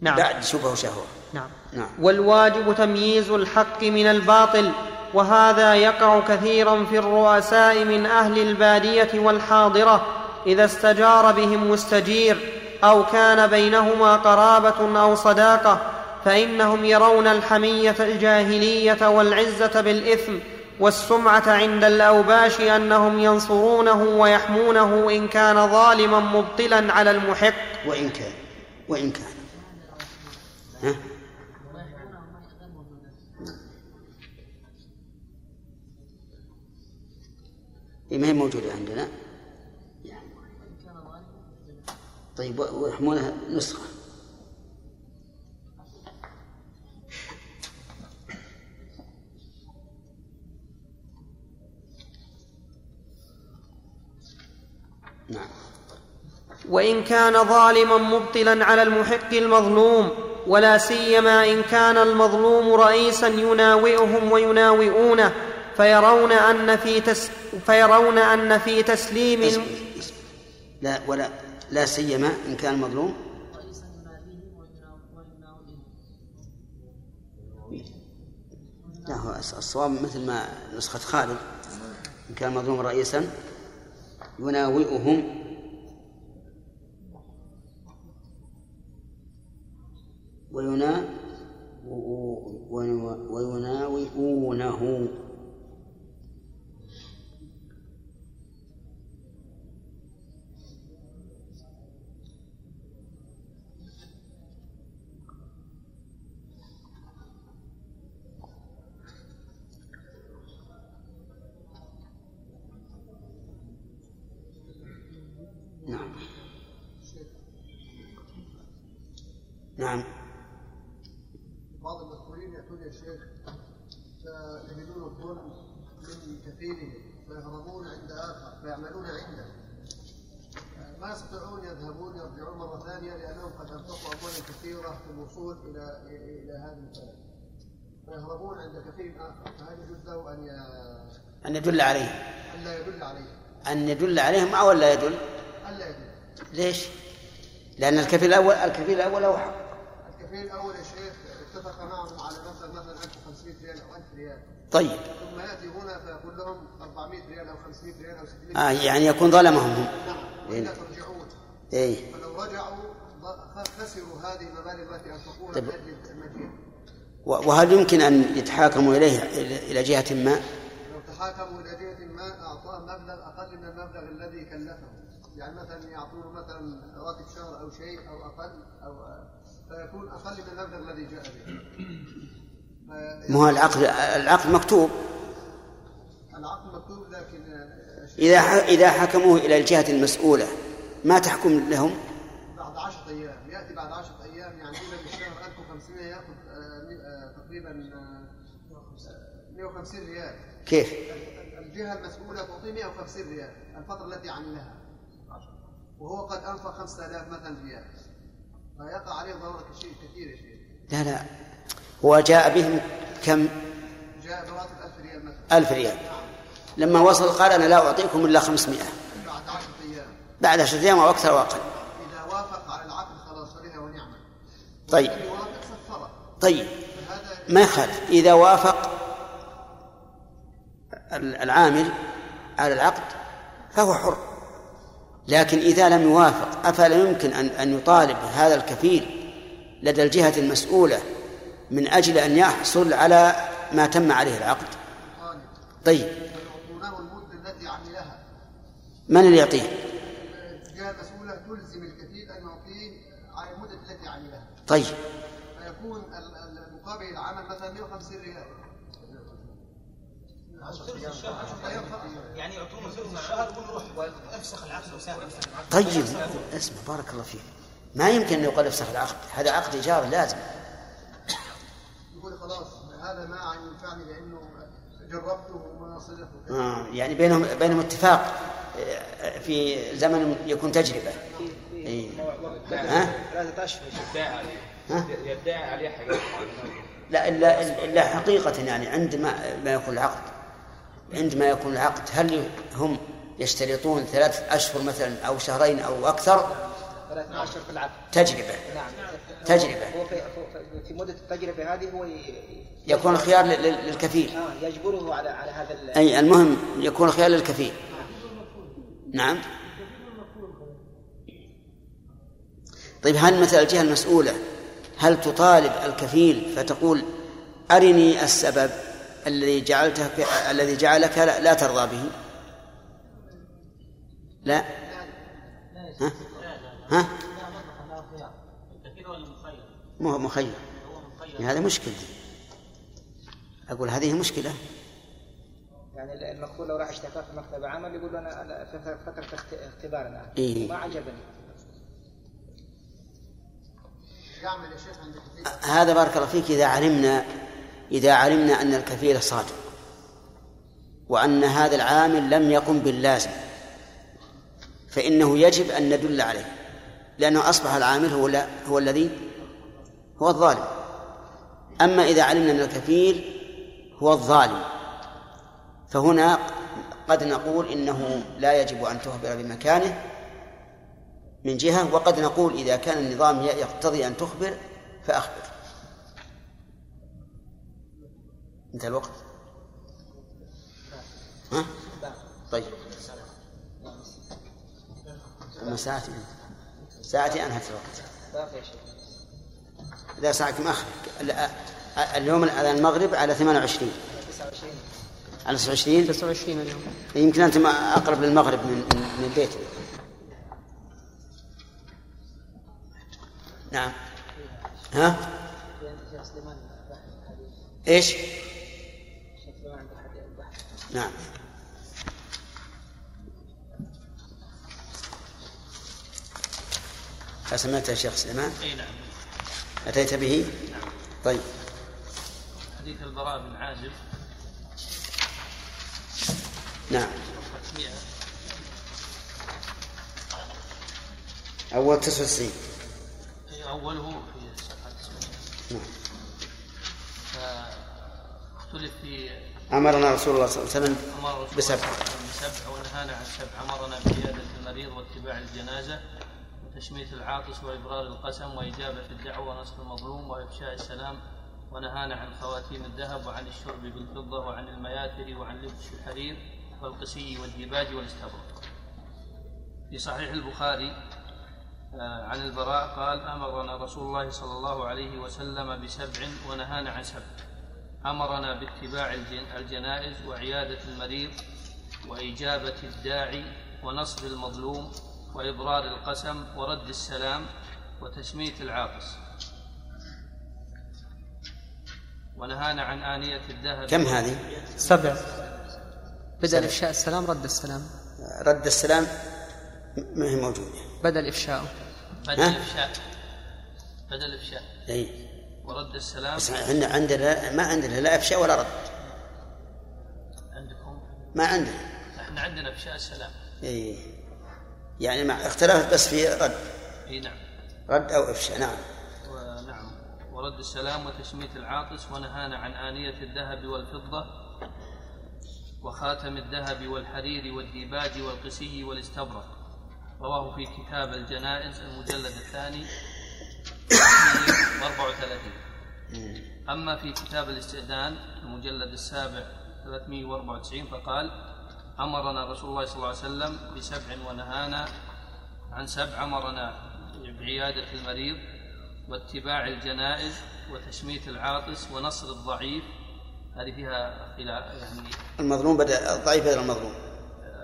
نعم. بعد شبهه وشهوة. نعم. نعم. والواجب تمييز الحق من الباطل وهذا يقع كثيرا في الرؤساء من أهل البادية والحاضرة إذا استجار بهم مستجير أو كان بينهما قرابة أو صداقة فإنهم يرون الحمية الجاهلية والعزة بالإثم والسمعة عند الأوباش أنهم ينصرونه ويحمونه إن كان ظالما مبطلا على المحق. وإن كان وإن كان. ها؟ إيه ما هي موجودة عندنا؟ طيب ويحمونها نسخة. نعم. وإن كان ظالما مبطلا على المحق المظلوم ولا سيما إن كان المظلوم رئيسا يناوئهم ويناوئونه فيرون أن في تس فيرون أن في تسليم لا ولا لا سيما إن كان المظلوم. لا هو الصواب مثل ما نسخة خالد إن كان المظلوم رئيسا. يناوئهم. وينا ويناوئونه. نعم. نعم. بعض المسؤولين يأتون يا شيخ فيجدون الظلم من كفيلهم فيهربون عند آخر فيعملون عنده. ما يستطيعون يذهبون يرجعون مرة ثانية لأنهم قد أنفقوا أموالا كثيرة في الوصول إلى إلى هذه البلد. فيهربون عند كفيل آخر فهل يجوز له أن ي... أن يدل عليه؟ أن لا يدل عليه؟ أن يدل عليهم أو لا يدل؟ ليش؟ لأن الكفيل الأول الكفيل الأول له حق. الكفيل الأول يا شيخ اتفق معهم على مبلغ مثلا 1500 ريال أو 1000 ريال. طيب. ثم يأتي هنا فيقول لهم 400 ريال أو 500 ريال أو 600 آه يعني يكون ظلمهم هم. نعم. وإلا ترجعون. إيه. فلو رجعوا خسروا هذه المبالغ التي أنفقوها طيب. وهل يمكن أن يتحاكموا إليه إلى إلى جهة ما؟ لو تحاكموا إلى جهة ما أعطاه مبلغ أقل من المبلغ الذي كلفه. يعني مثلا يعطوه مثلا راتب شهر أو شيء أو أقل أو فيكون أقل من المبلغ الذي جاء به. ما هو العقد العقد مكتوب. العقد مكتوب لكن آه، إذا ح- إذا حكموه إلى الجهة المسؤولة ما تحكم لهم؟ بعد 10 أيام. يأتي بعد 10 أيام يعني إلى بالشهر 1500 يأخذ آه، آه، تقريبا آه، آه، 150 ريال. كيف؟ الجهة المسؤولة تعطيه 150 ريال الفترة التي عملها. وهو قد أنفق 5000 مثلا ريال فيقع عليه ضرر كثير كثير يا شيخ. لا لا. هو جاء بهم كم؟ جاء براتب 1000 ريال مثلا. ألف ريال. لما وصل قال أنا لا أعطيكم إلا خمسمائة. بعد 10 أيام. بعد عشرة أيام أو أكثر أو أقل إذا وافق على العقد خلاص فبها ونعمة. طيب. طيب. ما يخالف. إذا وافق ال- العامل على العقد فهو حر. لكن إذا لم يوافق أفلا يمكن أن أن يطالب هذا الكفيل لدى الجهة المسؤولة من أجل أن يحصل على ما تم عليه العقد؟ طيب. من اللي يعطيه الجهه المسؤوله تلزم الكفيل ان يعطيه على المده التي عملها طيب فيكون المقابل العمل مثلا 150 ريال. يعني يعطونه ثلث الشهر ونروح وافسخ العقد وسافر. طيب اسمع بارك الله فيك. ما يمكن أن يقال افسخ العقد. هذا عقد إيجار لازم. يقول خلاص هذا ما عن ينفعني لأنه جربته وما صدق آه يعني بينهم بينهم اتفاق آه، في زمن يكون تجربة. إيه. ها؟ ثلاثة اشهر ها؟ يدعي عليه حاجات لا إلا إلا حقيقة يعني عندما ما يكون العقد عندما يكون العقد هل هم يشترطون ثلاثة أشهر مثلا أو شهرين أو أكثر؟ ثلاثة أشهر في العقد تجربة. نعم تجربة. هو في, في- مدة التجربة هذه هو يكون الخيار لل- لل- للكفيل آه يجبره على على هذا أي المهم يكون الخيار للكفيل نعم. طيب هل مثلا الجهة المسؤولة هل تطالب الكفيل فتقول أرني السبب؟ الذي جعلته الذي جعلك لا, لا ترضى به. لا. ها؟ ها؟ مو هو مخير مخير هذا مشكلة. أقول هذه مشكلة. يعني المقتول لو راح اشتكى في مكتب عمل يقول أنا أنا في فترة اخت- اختبار الان إيه. ما عجبني. هذا بارك الله فيك إذا علمنا إذا علمنا أن الكفيل صادق وأن هذا العامل لم يقم باللازم فإنه يجب أن ندل عليه لأنه أصبح العامل هو لا هو الذي هو الظالم. أما إذا علمنا أن الكفيل هو الظالم فهنا قد نقول إنه لا يجب أن تخبر بمكانه من جهة وقد نقول إذا كان النظام يقتضي أن تخبر فأخبر. انتهى الوقت. ها؟ طيب. أما ساعتي ساعتي أنهت الوقت. إذا ساعتي مأخر اليوم على المغرب على 28 على 29 29 اليوم. يمكن أنت أقرب للمغرب من من البيت. نعم. ها؟ إيش؟ نعم. أسمعت يا شيخ سليمان؟ اي نعم. أتيت به؟ نعم. طيب. حديث البراء بن عازب. نعم. 500 أول 99 أي أوله في صفحة 900 نعم. في أمرنا رسول الله صلى الله عليه وسلم بسبع. بسبع ونهانا عن سبع. أمرنا بعيادة المريض واتباع الجنازة وتشميت العاطس وإبرار القسم وإجابة الدعوة ونصر المظلوم وإفشاء السلام ونهانا عن خواتيم الذهب وعن الشرب بالفضة وعن المياثر وعن لبس الحرير والقسي والديباج والاستبرق. في صحيح البخاري آه، عن البراء قال أمرنا رسول الله صلى الله عليه وسلم بسبع ونهانا عن سبع. أمرنا باتباع الجن- الجنائز وعيادة المريض وإجابة الداعي ونصر المظلوم وإبرار القسم ورد السلام وتشميت العاطس. ونهانا عن آنية الذهب. كم هذه؟ سبع. بدأ الإفشاء السلام رد السلام. رد السلام ما هي موجودة؟ بدأ الإفشاء بدل ها؟ الإفشاء بدل الإفشاء أي. ورد السلام. بس عندنا عندنا ما عندنا لا إفشاء ولا رد. عندكم؟ ما عندنا إحنا عندنا إفشاء السلام أي يعني مع اختلفت بس في رد. إي نعم. رد أو إفشاء نعم. ونعم ورد السلام وتشميت العاطس ونهانا عن آنية الذهب والفضة وخاتم الذهب والحرير والديباج والقسي والاستبرق. رواه في كتاب الجنائز المجلد الثاني. 34 أما في كتاب الاستئذان المجلد السابع 394 فقال أمرنا رسول الله صلى الله عليه وسلم بسبع ونهانا عن سبع أمرنا بعيادة المريض واتباع الجنائز وتشميت العاطس ونصر الضعيف. هذه فيها خلاف يعني. المظلوم بدأ الضعيف بدل المظلوم.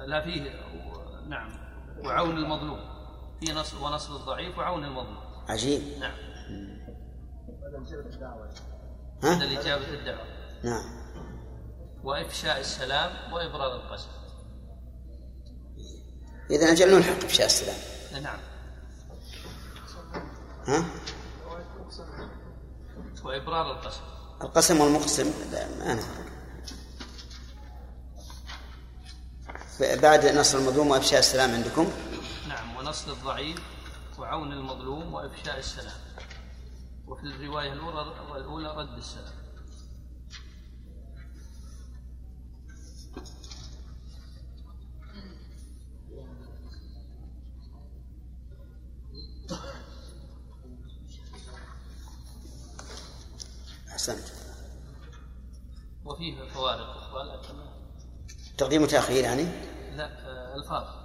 لا فيه نعم وعون المظلوم. في نصر ونصر الضعيف وعون المظلوم. عجيب. نعم. ها؟ بدل إجابة الدعوة. نعم. وإفشاء السلام وإبرار القسم. إذا أجل نلحق بشاء السلام. نعم. ها؟ وإبرار القسم. القسم والمقسم لا ما أنا بعد نصر المظلوم وإفشاء السلام عندكم؟ نعم. ونصر الضعيف. وعون المظلوم وإفشاء السلام. وفي الرواية الأولى الأولى رد السلام. أحسنت. وفيه فوارق. تقديم وتأخير يعني؟ لا آه، ألفاظ.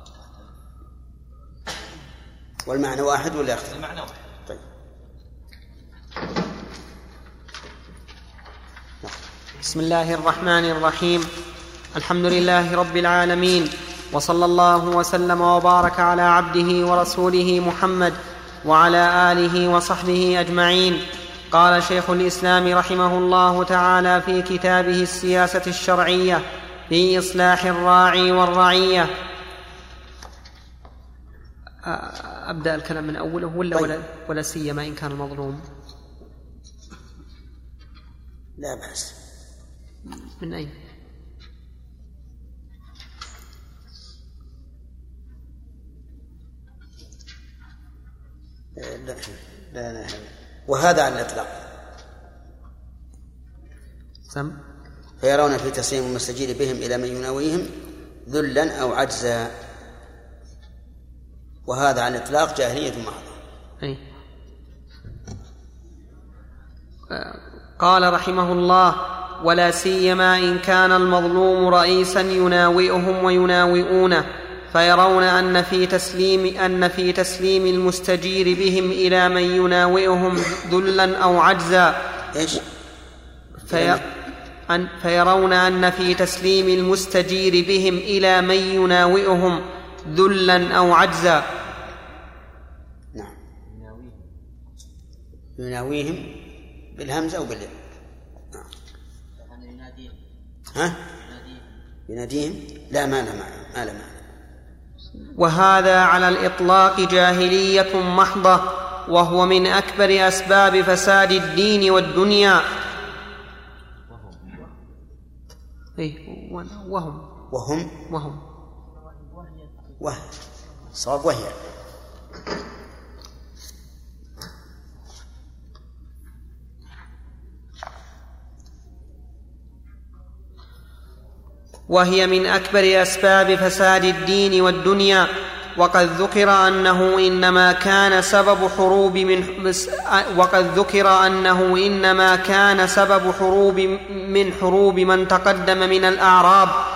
والمعنى واحد ولا يختلف؟ المعنى واحد. طيب. بسم الله الرحمن الرحيم. الحمد لله رب العالمين وصلى الله وسلم وبارك على عبده ورسوله محمد وعلى آله وصحبه أجمعين. قال شيخ الإسلام رحمه الله تعالى في كتابه السياسة الشرعية في إصلاح الراعي والرعية. أبدأ الكلام من أوله ولا طيب. ولا, ولا سيما إن كان المظلوم لا بأس. من أين؟ لا لا لا. وهذا على الإطلاق. سم. فيرون في تسليم المستجير بهم إلى من يناويهم ذلا أو عجزا. وهذا على الإطلاق جاهلية محضة أي. قال رحمه الله ولا سيما إن كان المظلوم رئيسا يناوئهم ويناوئونه فيرون أن في تسليم أن في تسليم المستجير بهم إلى من يناوئهم ذلا أو عجزا إيش؟ في أن فيرون أن في تسليم المستجير بهم إلى من يناوئهم ذلا أو عجزا. نعم. يناويهم. بالهمزة أو بالياء. نعم. ها؟ يناديهم. لا ما لا معنى ما لا معنى وهذا على الإطلاق جاهلية محضة وهو من أكبر أسباب فساد الدين والدنيا. إيه وهم. وهم؟ وهم. وهي صواب وهي. وهي من أكبر أسباب فساد الدين والدنيا وقد ذكر أنه إنما كان سبب حروب من وقد ذكر أنه إنما كان سبب حروب من حروب من تقدم من الأعراب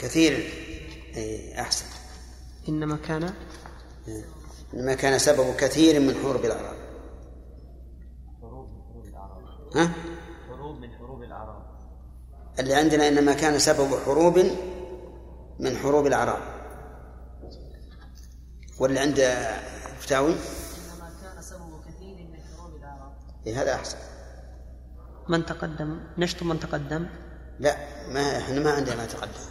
كثير. اي أحسن. إنما كان إنما كان سبب كثير من حروب الأعراب. ها؟ حروب من حروب الاعراب اللي عندنا إنما كان سبب حروب من حروب الأعراب. واللي عند فتاوي إنما كان سبب كثير من حروب الأعراب. إيه هذا أحسن. من تقدم؟ نشط من تقدم؟ لا ما إحنا ما عندنا ما تقدم.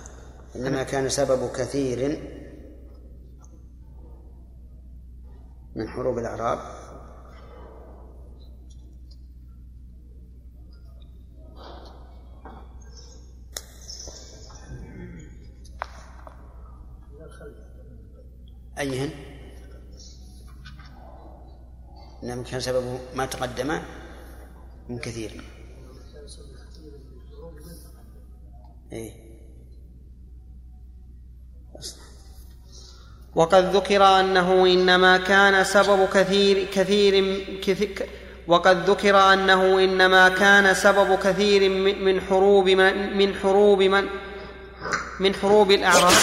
إنما كان سبب كثير من حروب الأعراب. أيهن؟ إنما كان سببه ما تقدم من كثير. إيه. وقد ذكر أنه إنما كان سبب كثير كثير كثير وقد ذكر أنه إنما كان سبب كثير من حروب من, من حروب من من حروب الاعراب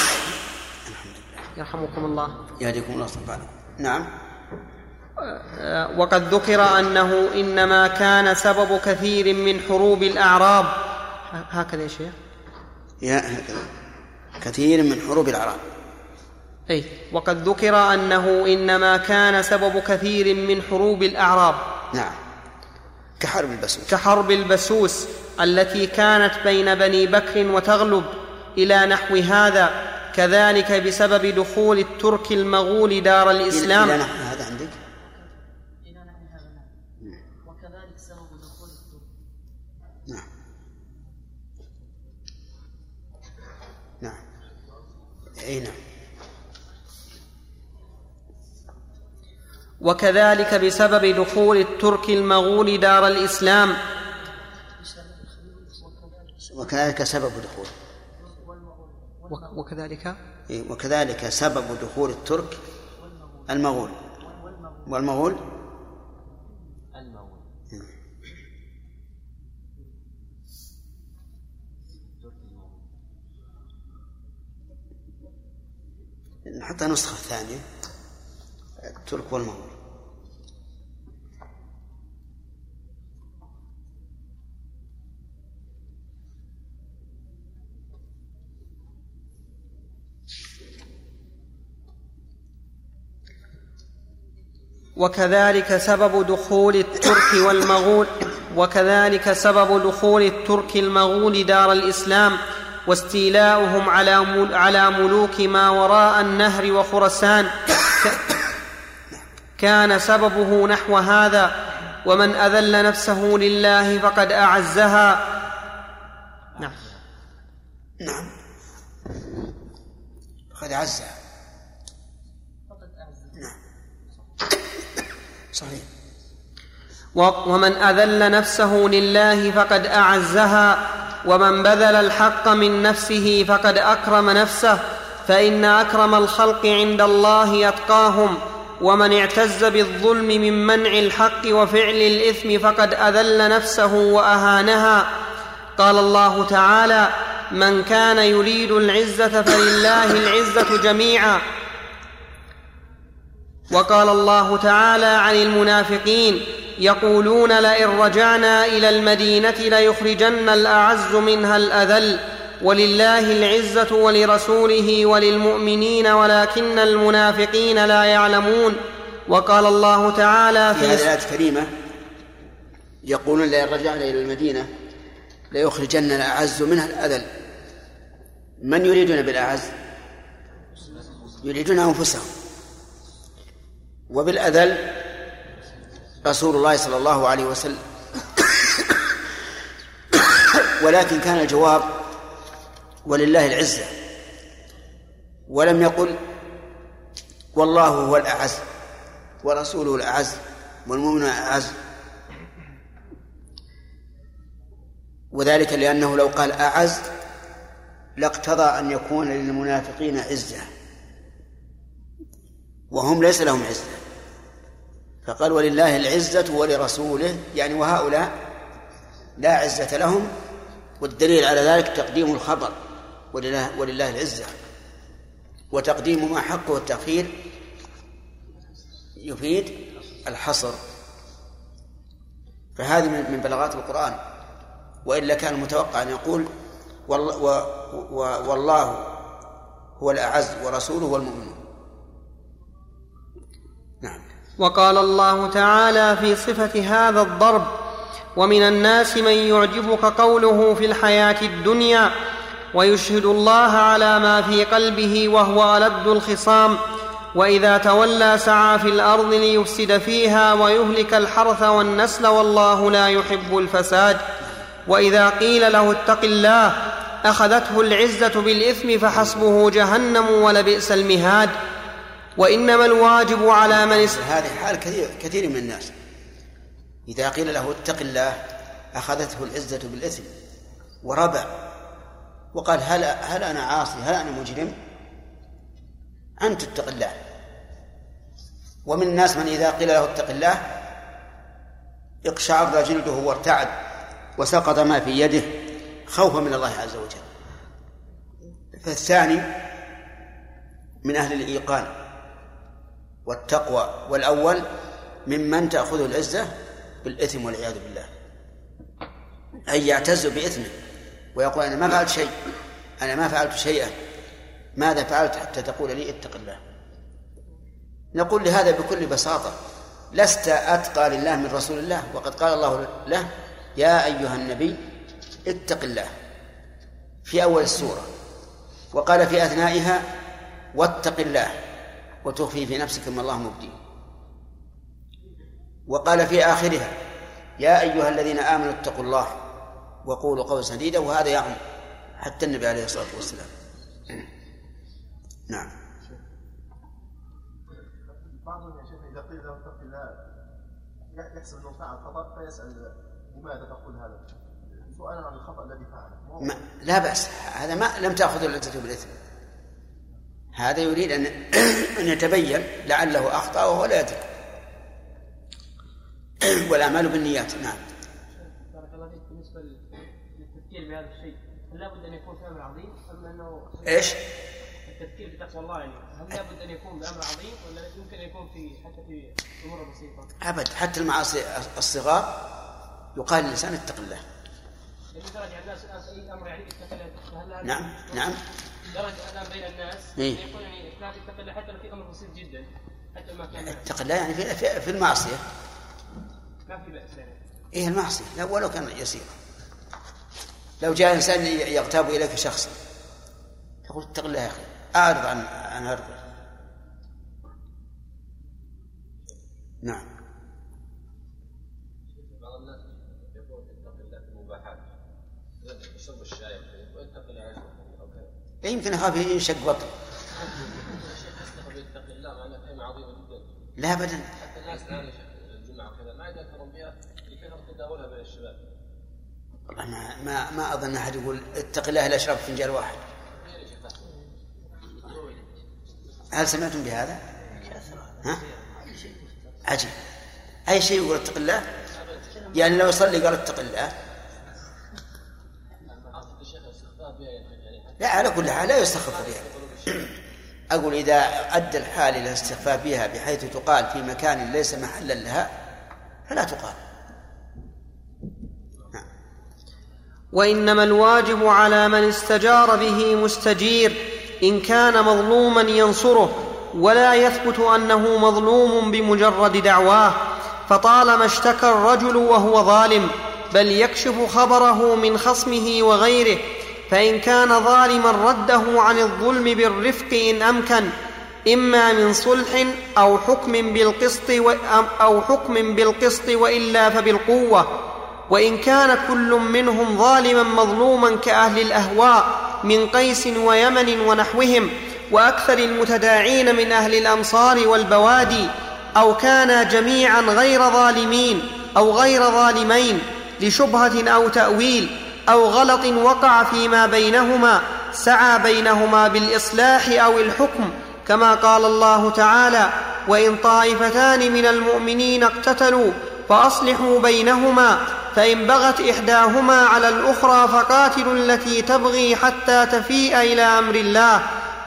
يرحمكم الله. يهديكم الله سبحانه. نعم. وقد ذكر أنه إنما كان سبب كثير من حروب الأعراب. هكذا يا شيخ. يا هكذا كثير من حروب الأعراب. اي وقد ذكر أنه إنما كان سبب كثير من حروب الأعراب. نعم. كحرب البسوس. كحرب البسوس التي كانت بين بني بكر وتغلب إلى نحو هذا كذلك بسبب دخول الترك المغول دار الإسلام. إلى نحو هذا عندك؟ إلى نحو هذا. نعم وكذلك سبب دخول الترك. نعم. نعم. أي نعم. وكذلك بسبب دخول الترك المغول دار الإسلام. وكذلك سبب دخول. وكذلك؟ إيه، وكذلك سبب دخول الترك المغول. والمغول؟ نحط نسخة ثانية. الترك والمغول وكذلك سبب دخول الترك والمغول وكذلك سبب دخول الترك المغول دار الإسلام واستيلاؤهم على على ملوك ما وراء النهر وخرسان كان سببه نحو هذا ومن أذل نفسه لله فقد أعزها. نعم. نعم. فقد أعزها. فقد أعزها نعم. صحيح. ومن أذل نفسه لله فقد أعزها ومن بذل الحق من نفسه فقد أكرم نفسه فإن أكرم الخلق عند الله اتقاهم ومن اعتز بالظلم من منع الحق وفعل الإثم فقد أذل نفسه وأهانها. قال الله تعالى من كان يريد العزة فلله العزة جميعا. وقال الله تعالى عن المنافقين يقولون لئن رجعنا إلى المدينة ليخرجن الأعز منها الأذل. ولله العزة ولرسوله وللمؤمنين ولكن المنافقين لا يعلمون. وقال الله تعالى في في هذه الآية الكريمة يقولون لئن رجعنا إلى المدينة ليخرجن الأعز منها الأذل. من يريدون بالأعز؟ يريدون أنفسهم. وبالأذل رسول الله صلى الله عليه وسلم. ولكن كان الجواب ولله العزة. ولم يقل والله هو الأعز ورسوله الأعز والمؤمن الأعز. وذلك لأنه لو قال أعز لاقتضى أن يكون للمنافقين عزة. وهم ليس لهم عزة. فقال ولله العزة ولرسوله يعني وهؤلاء لا عزة لهم والدليل على ذلك تقديم الخبر. ولله, ولله العزة. وتقديم ما حقه التأخير يفيد الحصر. فهذه من بلاغات القرآن. وإلا كان المتوقع أن يقول والله, والله هو الأعز ورسوله هو المؤمن. نعم. وقال الله تعالى في صفة هذا الضرب ومن الناس من يعجبك قوله في الحياة الدنيا ويشهد الله على ما في قلبه وهو ألد الخصام وإذا تولى سعى في الأرض ليفسد فيها ويهلك الحرث والنسل والله لا يحب الفساد. وإذا قيل له اتق الله أخذته العزة بالإثم فحسبه جهنم ولبئس المهاد. وإنما الواجب على من. هذه حال كثير كثير من الناس. إذا قيل له اتق الله أخذته العزة بالإثم. وربع. وقال هل هل أنا عاصي؟ هل أنا مجرم؟ أنت اتق الله. ومن الناس من إذا قيل له اتق الله اقشعر جلده وارتعد وسقط ما في يده خوفا من الله عز وجل. فالثاني من أهل الإيقان والتقوى والأول ممن تأخذه العزة بالإثم والعياذ بالله. أي يعتز بإثمه. ويقول أنا ما فعلت شيء. أنا ما فعلت شيئا. ماذا فعلت حتى تقول لي اتق الله؟ نقول لهذا بكل بساطة. لست أتقى لله من رسول الله. وقد قال الله له يا أيها النبي اتق الله. في أول السورة. وقال في أثنائها واتق الله. وتخفي في نفسك ما الله مبديه. وقال في آخرها يا أيها الذين آمنوا اتقوا الله. وقولوا قولا سديدا وهذا يعم حتى النبي عليه الصلاة والسلام. نعم. بعضهم يا شيخ إذا قيل له اتق الله يحسب أنه فعل خطأ فيسأل لماذا تقول هذا؟ سؤالا عن الخطأ الذي فعله لا بأس. هذا ما لم تأخذ العزة بالإثم. هذا يريد أن أن يتبين لعله أخطأ وهو لا يدري والأعمال بالنيات. نعم بارك الله فيك بالنسبة للتفكير بهذا الشيء. هل لابد أن يكون في أمر عظيم ام أنه إيش؟ التفكير بتقوى الله يعني. هل لابد أن يكون بأمر عظيم ولا يمكن أن يكون في حتى في أمور بسيطة؟ أبد. حتى المعاصي الصغار يقال للإنسان اتق الله. يعني درجة الناس الان أي أمر يعني اتق الله نعم نعم. درجة الان بين الناس إيه. يعني فلان اتق الله حتى لو في أمر بسيط جدا حتى ما كان. اتق الله يعني في, في, في المعصية. ما في بأس يعني. إيه المعصية. لا ولو كان يسيرا. لو جاء إنسان يغتاب إليك شخصا تقول اتق الله يا أخي أعرض عن عن هذا نعم. الناس كذا يمكن أخاف ينشق بطن. الشيخ يصدق باتق الله مع انه كلمه عظيمه جدا لا أبدا حتى الناس الان تداولها بين الشباب. والله ما ما ما أظن أحد يقول اتق الله لا اشرب فنجان واحد. هل سمعتم بهذا؟ ها؟ عجيب. أي شيء يقول اتق الله؟ يعني لو يصلي قال اتق الله. لا على كل حال لا يستخف بها. أقول إذا أدى الحال إلى الاستخفاف بها بحيث تقال في مكان ليس محلا لها فلا تقال. وإنما الواجب على من استجار به مستجير إن كان مظلوما ينصره ولا يثبت أنه مظلوم بمجرد دعواه فطالما اشتكى الرجل وهو ظالم بل يكشف خبره من خصمه وغيره فإن كان ظالما رده عن الظلم بالرفق إن أمكن إما من صلح أو حكم بالقسط وإلا فبالقوة. وإن كان كل منهم ظالما مظلوما كأهل الأهواء من قيس ويمن ونحوهم وأكثر المتداعين من أهل الامصار والبوادي أو كانا جميعا غير ظالمين أو غير ظالمين لشبهة أو تأويل أو غلط وقع فيما بينهما سعى بينهما بالإصلاح أو الحكم كما قال الله تعالى وإن طائفتان من المؤمنين اقتتلوا فأصلحوا بينهما فإن بغت إحداهما على الأخرى فقاتلوا التي تبغي حتى تفيء إلى أمر الله.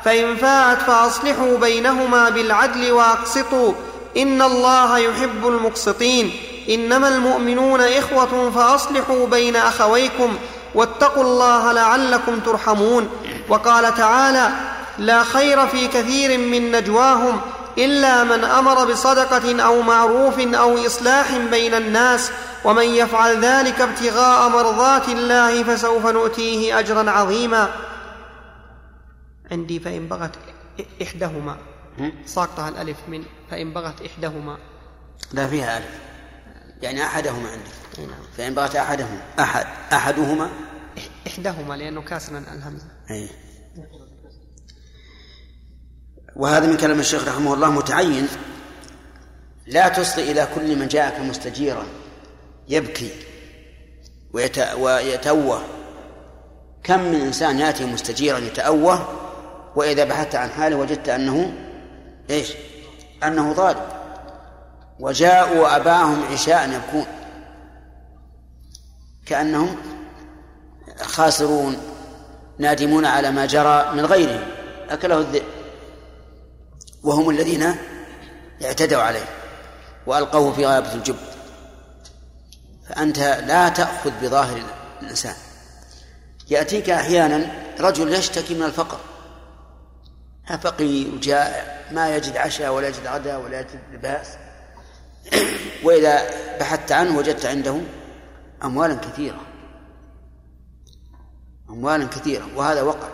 فإن فاءت فأصلحوا بينهما بالعدل وأقسطوا. إن الله يحب المقسطين. إنما المؤمنون إخوة فأصلحوا بين أخويكم واتقوا الله لعلكم ترحمون. وقال تعالى لا خير في كثير من نجواهم إلا من أمر بصدقة أو معروف أو إصلاح بين الناس ومن يفعل ذلك ابتغاء مرضات الله فسوف نؤتيه أجرا عظيما. عندي فإن بغت إحداهما. ساقطها الألف من فإن بغت إحداهما. لا فيها ألف. يعني أحدهما عندك فإن بغت أحدهما أحد أحدهما؟ إحداهما لأنه كاسرا الهمزة. أي. وهذا من كلام الشيخ رحمه الله متعين. لا تصغي إلى كل من جاءك مستجيرا يبكي ويت... ويتأوه كم من إنسان يأتي مستجيرا يتأوه؟ وإذا بحثت عن حاله وجدت أنه إيش؟ أنه ظالم وجاءوا أباهم عشاء يبكون. كأنهم خاسرون نادمون على ما جرى من غيرهم. أكله الذئب. وهم الذين اعتدوا عليه وألقوه في غابة الجب فأنت لا تأخذ بظاهر الإنسان. يأتيك أحيانا رجل يشتكي من الفقر. فقير جائع ما يجد عشاء ولا يجد غداء ولا يجد لباس. وإذا بحثت عنه وجدت عنده أموالا كثيرة. أموالا كثيرة وهذا وقع.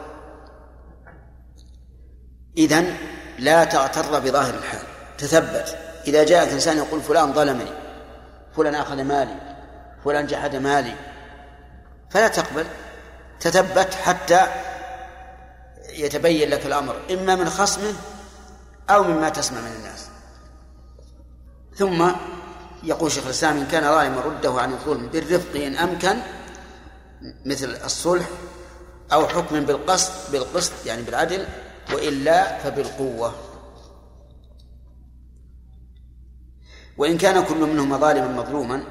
إذن لا تغتر بظاهر الحال. تثبت. إذا جاءك إنسان يقول فلان ظلمني فلان أخذ مالي فلان جحد مالي فلا تقبل. تثبت حتى يتبين لك الأمر إما من خصمه أو مما تسمع من الناس. ثم يقول شيخ الإسلام إن كان ظالما رده عن الظلم بالرفق إن أمكن مثل الصلح أو حكم بالقسط بالقسط يعني بالعدل وإلا فبالقوة. وإن كان كل منهما ظالما مظلوما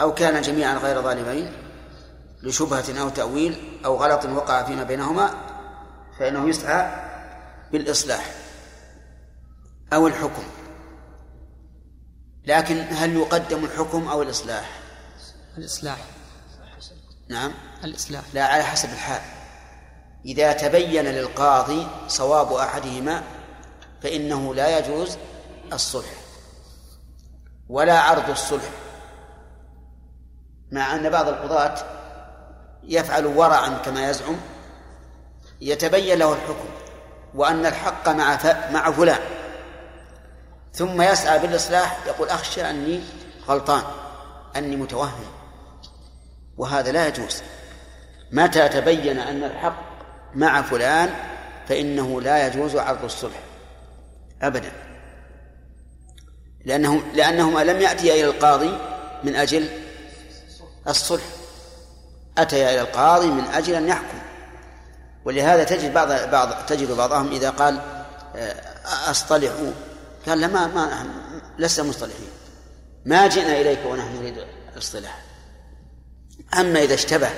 أو كان جميعا غير ظالمين لشبهة أو تأويل أو غلط وقع فيما بينهما فإنه يسعى بالإصلاح أو الحكم. لكن هل يقدم الحكم أو الإصلاح؟ الإصلاح. نعم. الإصلاح. لا على حسب الحال. إذا تبين للقاضي صواب أحدهما فإنه لا يجوز الصلح ولا عرض الصلح مع أن بعض القضاة يفعل ورعا كما يزعم يتبين له الحكم وأن الحق مع مع فلان ثم يسعى بالإصلاح يقول أخشى أني غلطان أني متوهم وهذا لا يجوز. متى تبين أن الحق مع فلان فإنه لا يجوز عرض الصلح. أبدا. لأنه لأنهما لم يأتيا إلى القاضي من أجل الصلح. أتيا إلى القاضي من أجل أن يحكم. ولهذا تجد بعض بعض تجد بعضهم إذا قال آه، أصطلحوا. قال لا ما ما لسنا مصطلحين. ما جئنا إليك ونحن نريد الاصطلاح. أما إذا اشتبه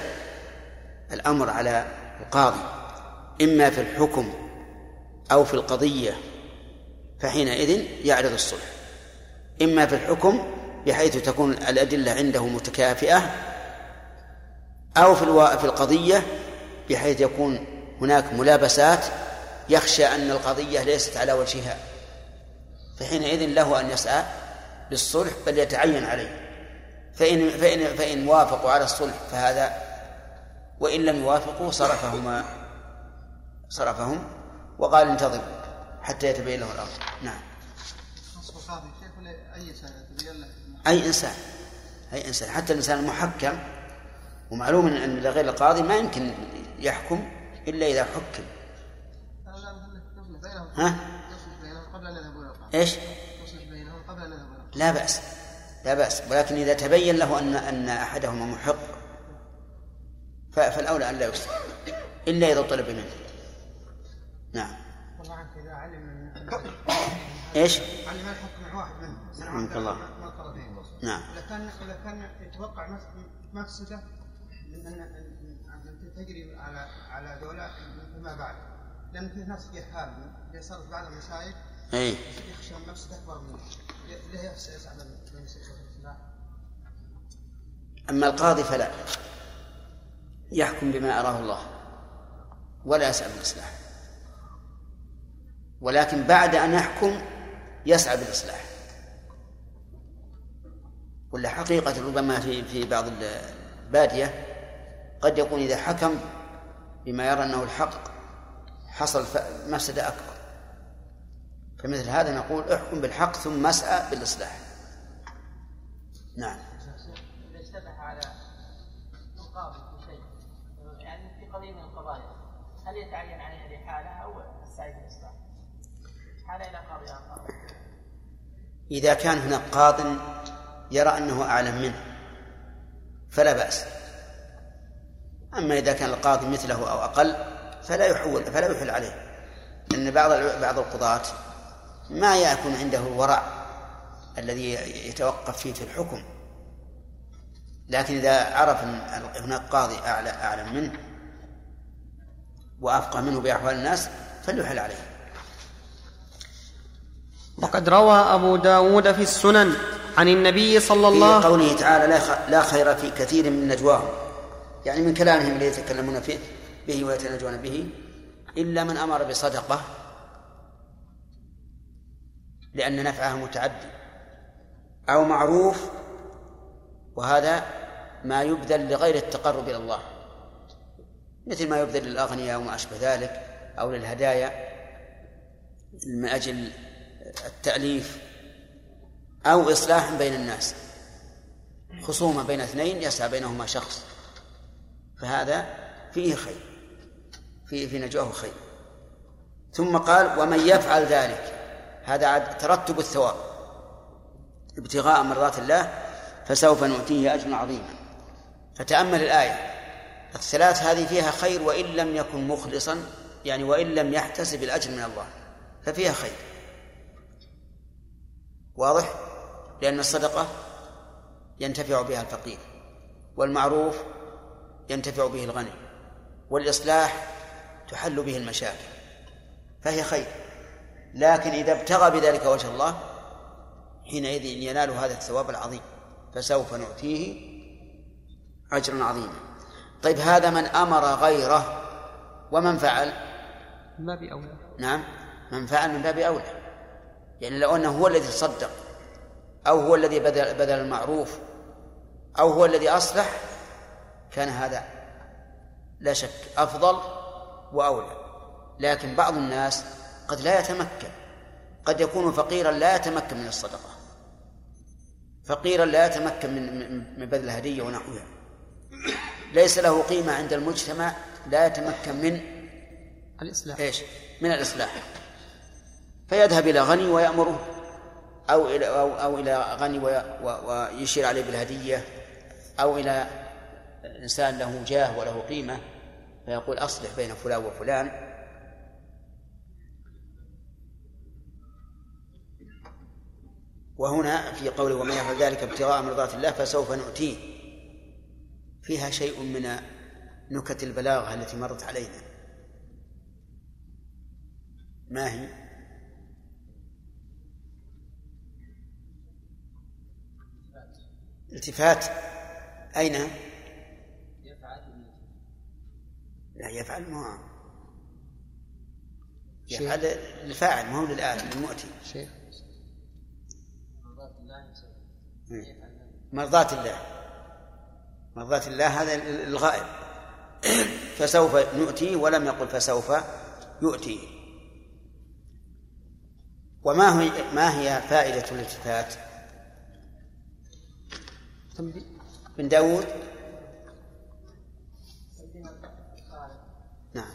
الأمر على القاضي إما في الحكم أو في القضية فحينئذ يعرض الصلح. إما في الحكم بحيث تكون الأدلة عنده متكافئة أو في في القضية بحيث يكون هناك ملابسات يخشى أن القضية ليست على وجهها. فحينئذ له أن يسعى للصلح بل يتعين عليه. فإن فإن فإن وافقوا على الصلح فهذا وإن لم يوافقوا صرفهما. صرفهم وقال انتظروا حتى يتبين له الأمر. نعم. أي إنسان. أي إنسان. حتى الإنسان المحكم ومعلوم أن غير القاضي ما يمكن يحكم إلا إذا حكم. ها؟ إيش؟ لا بأس. لا بأس. ولكن إذا تبين له أن أن أحدهما محق فالأولى أن لا يصلح إلا إذا طلب منه. نعم. إذا علم إيش؟ علم الحكم واحد منهم. رحمك الله. نعم. إذا كان إذا كان يتوقع مفسدة من أن تجري على على دولة فيما بعد. لأن في ناس جهال بيصرف بعض المسائل إي. يخشى مفسدة أكبر منه. ليه يسعى أما القاضي فلا. يحكم بما أراه الله. ولا يسعى بالإصلاح ولكن بعد أن يحكم يسعى بالإصلاح. ولا حقيقة ربما في في بعض البادية قد يكون إذا حكم بما يرى أنه الحق حصل مفسدة أكبر. فمثل هذا نقول احكم بالحق ثم اسعى بالإصلاح. نعم إذا اشتبه على القاضي في شيء يعني في قضية من القضايا هل يتعين عليه الإحالة أو السعي بالإصلاح؟ حالة إلى قاضي آخر إذا كان هناك قاض يرى أنه أعلم منه فلا بأس. أما إذا كان القاضي مثله أو أقل فلا يحول فلا يحل عليه لأن بعض بعض القضاة ما يكون عنده الورع الذي يتوقف فيه في الحكم. لكن إذا عرف أن هناك قاضي أعلى أعلم منه وأفقه منه بأحوال الناس فليحل عليه. وقد روى أبو داود في السنن عن النبي صلى الله في قوله تعالى لا خير في كثير من نجواهم. يعني من كلامهم الذي يتكلمون فيه به ويتناجون به إلا من أمر بصدقة لأن نفعها متعدي أو معروف وهذا ما يبذل لغير التقرب إلى الله. مثل ما يبذل للأغنياء وما أشبه ذلك أو للهدايا من أجل التأليف أو إصلاح بين الناس خصومة بين اثنين يسعى بينهما شخص فهذا فيه خير فيه في نجواه خير. ثم قال ومن يفعل ذلك هذا ترتب الثواب ابتغاء مرضات الله فسوف نؤتيه أجرا عظيما. فتأمل الآية الثلاث هذه فيها خير وإن لم يكن مخلصا يعني وإن لم يحتسب الأجر من الله ففيها خير. واضح؟ لأن الصدقة ينتفع بها الفقير والمعروف ينتفع به الغني والإصلاح تحل به المشاكل فهي خير. لكن إذا ابتغى بذلك وجه الله حينئذ ينال هذا الثواب العظيم فسوف نؤتيه أجرا عظيما. طيب هذا من أمر غيره ومن فعل؟ من باب أولى. نعم من فعل من باب أولى. يعني لو أنه هو الذي تصدق أو هو الذي بذل, بذل المعروف أو هو الذي أصلح كان هذا لا شك أفضل وأولى. لكن بعض الناس قد لا يتمكن قد يكون فقيرا لا يتمكن من الصدقة فقيرا لا يتمكن من من بذل الهدية ونحوها. ليس له قيمة عند المجتمع لا يتمكن من الإصلاح. إيش؟ من الإصلاح. فيذهب إلى غني ويأمره أو إلى أو, أو إلى غني ويشير عليه بالهدية أو إلى إنسان له جاه وله قيمة فيقول أصلح بين فلان وفلان. وهنا في قوله ومن يفعل ذلك ابتغاء مرضات الله فسوف نؤتيه. فيها شيء من نكت البلاغة التي مرت علينا. ما هي؟ التفات. أين؟ لا يفعل ما. يفعل الفاعل ما هو للآن للمؤتي. شيخ. مرضاة الله مرضاة الله. هذا الغائب. فسوف نؤتي ولم يقل فسوف يؤتي. وما هي ما هي فائدة الالتفات؟ بن داود نعم.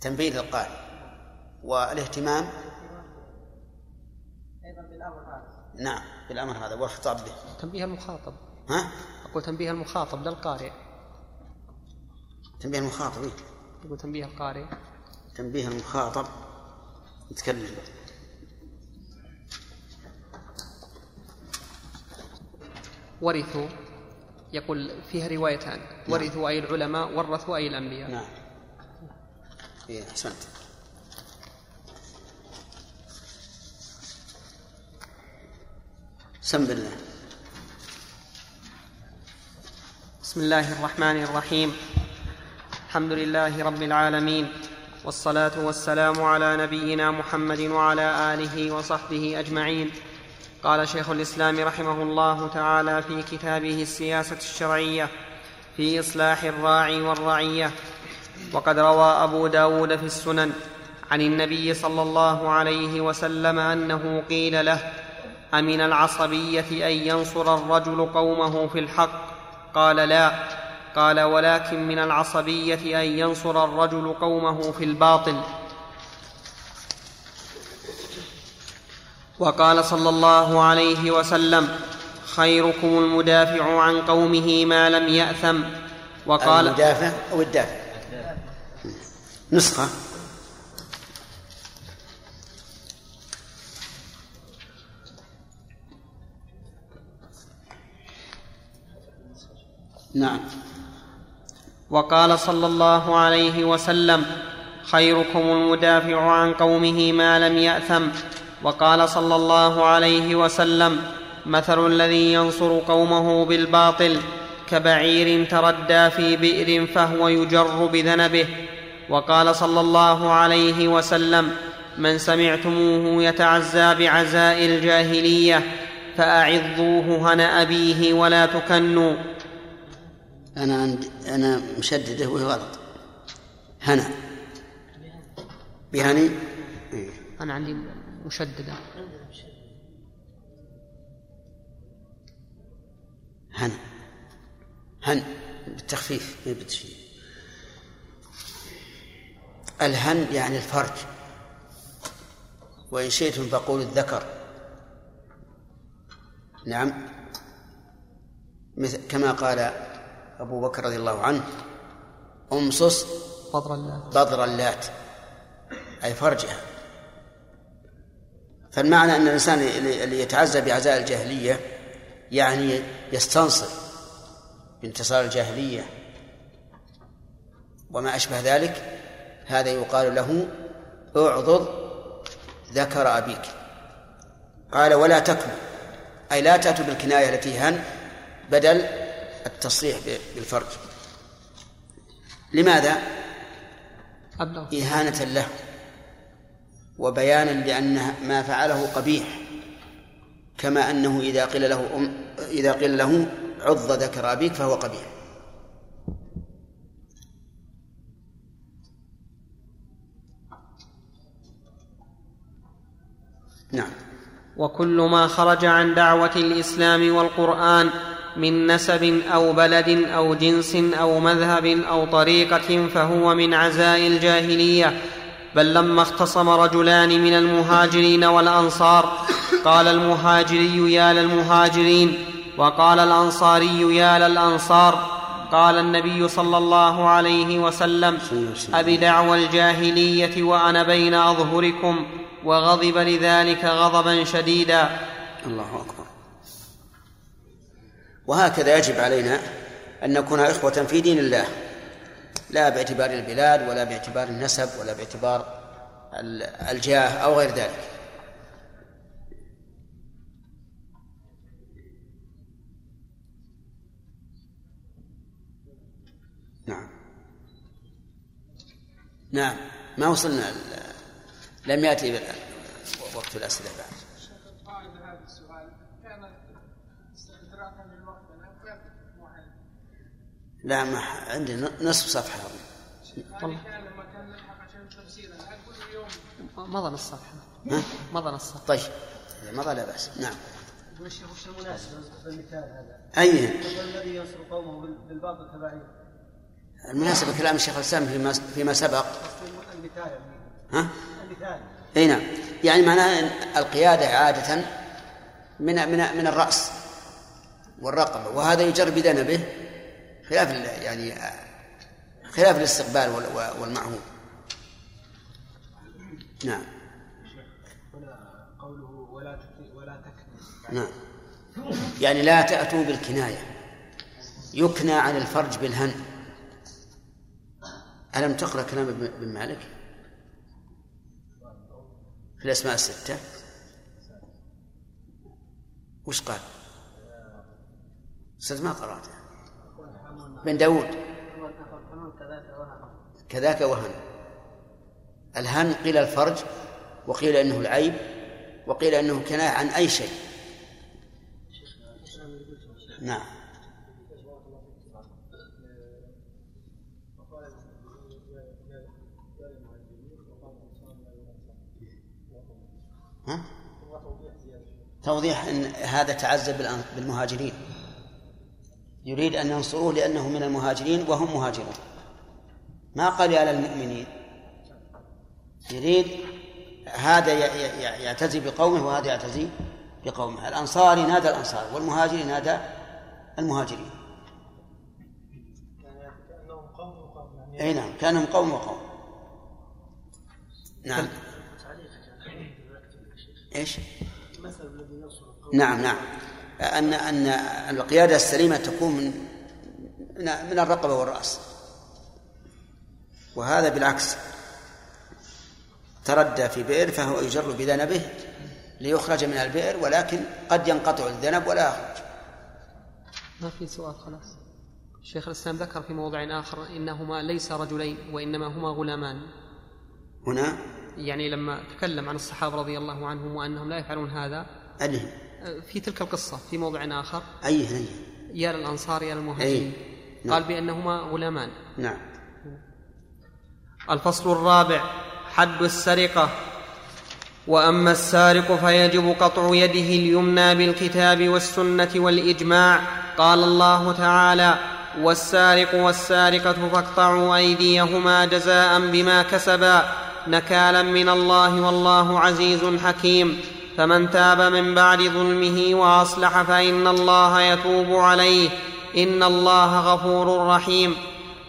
تنبيه للقارئ والاهتمام؟ أيضا بالامر هذا نعم بالأمر هذا والخطاب به. تنبيه المخاطب. ها؟ أقول تنبيه المخاطب للقارئ. تنبيه المخاطب إيه؟ يقول تنبيه القارئ. تنبيه المخاطب يتكلم. ورثوا يقول فيها روايتان. ورثوا أي العلماء ورثوا أي الأنبياء. نعم. إيه أحسنت. سم بالله بسم الله الرحمن الرحيم. الحمد لله رب العالمين. والصلاة والسلام على نبينا محمد وعلى آله وصحبه أجمعين. قال شيخ الإسلام رحمه الله تعالى في كتابه السياسة الشرعية في إصلاح الراعي والرعية. وقد روى أبو داود في السنن عن النبي صلى الله عليه وسلم أنه قيل له أمن العصبية أن ينصر الرجل قومه في الحق؟ قال لا قال ولكن من العصبية أن ينصر الرجل قومه في الباطل. وقال صلى الله عليه وسلم خيركم المدافع عن قومه ما لم يأثم. وقال المدافع أو الدافع؟ نسخة. نعم. وقال صلى الله عليه وسلم خيركم المدافع عن قومه ما لم يأثم. وقال صلى الله عليه وسلم مثل الذي ينصر قومه بالباطل كبعير تردى في بئر فهو يجر بذنبه. وقال صلى الله عليه وسلم من سمعتموه يتعزى بعزاء الجاهلية فاعظوه هنا أبيه ولا تكنوا. أنا عندي أنا مشددة وهي غلط. هنا. بهني إيه. أنا عندي مشددة. هن هن. بالتخفيف ما بالتشديد الهن يعني الفرج. وإن شئتم فقولوا الذكر. نعم. مثل كما قال أبو بكر رضي الله عنه. أمصص فضل الله بضر اللات. أي فرجها. فالمعنى أن الإنسان اللي يتعزى بعزاء الجاهلية يعني يستنصر بانتصار الجاهلية. وما أشبه ذلك هذا يقال له اعضض ذكر أبيك. قال ولا تكن أي لا تأتوا بالكناية التي هن بدل التصريح بالفرج. لماذا؟ إهانة له وبيانا لأن ما فعله قبيح كما أنه إذا قيل له أم إذا قيل له عض ذكر أبيك فهو قبيح. نعم. وكل ما خرج عن دعوة الإسلام والقرآن من نسب أو بلد أو جنس أو مذهب أو طريقة فهو من عزاء الجاهلية. بل لما اختصم رجلان من المهاجرين والأنصار قال المهاجري يا للمهاجرين وقال الأنصاري يا للأنصار قال النبي صلى الله عليه وسلم أبدعوى الجاهلية وأنا بين أظهركم وغضب لذلك غضبا شديدا. الله أكبر. وهكذا يجب علينا أن نكون إخوة في دين الله لا باعتبار البلاد ولا باعتبار النسب ولا باعتبار الجاه أو غير ذلك. نعم. نعم. ما وصلنا لم يأتي وقت الأسئلة بعد. لا ما عندي نصف صفحة. والله. مضى نص صفحة. مضى نص صفحة. طيب. مضى لا بأس. نعم. وش وش المناسبة بالمثال هذا؟ أي. الذي ينصر قومه بالباطل تبعيه المناسبة كلام الشيخ الإسلام فيما فيما سبق. المثال ها؟ المثال أي نعم. يعني معناه القيادة عادة من من من الرأس والرقبة وهذا يجر بذنبه خلاف يعني خلاف الاستقبال والمعهود. نعم. قوله ولا ولا تكن نعم. يعني لا تأتوا بالكناية. يكنى عن الفرج بالهن. ألم تقرأ كلام ابن مالك؟ في الأسماء الستة. وش قال؟ أستاذ ما قرأته. بن داود. كذاك وهن. الهن قيل الفرج وقيل إنه العيب وقيل إنه كناية عن أي شيء. نعم. ها؟ توضيح إن هذا تعزب بالمهاجرين. يريد أن ينصروه لأنه من المهاجرين وهم مهاجرون. ما قال على المؤمنين يريد هذا يعتزي بقومه وهذا يعتزي بقومه. الأنصاري نادى الأنصار والمهاجرين نادى المهاجرين. أي نعم كانهم قوم وقوم. نعم. إيش؟ نعم نعم. أن أن القيادة السليمة تكون من من الرقبة والرأس. وهذا بالعكس. تردى في بئر فهو يجر بذنبه ليخرج من البئر ولكن قد ينقطع الذنب ولا يخرج. ما في سؤال خلاص. شيخ الإسلام ذكر في موضع آخر إنهما ليس رجلين وإنما هما غلامان. هنا؟ يعني لما تكلم عن الصحابة رضي الله عنهم وأنهم لا يفعلون هذا أنهم. في تلك القصة في موضع آخر. أي أي يا للأنصار يا للمهاجرين نعم. قال بأنهما غلامان. نعم. الفصل الرابع حد السرقة. وأما السارق فيجب قطع يده اليمنى بالكتاب والسنة والإجماع. قال الله تعالى والسارق والسارقة فاقطعوا أيديهما جزاء بما كسبا. نكالا من الله والله عزيز حكيم. فمن تاب من بعد ظلمه وأصلح فإن الله يتوب عليه. إن الله غفور رحيم.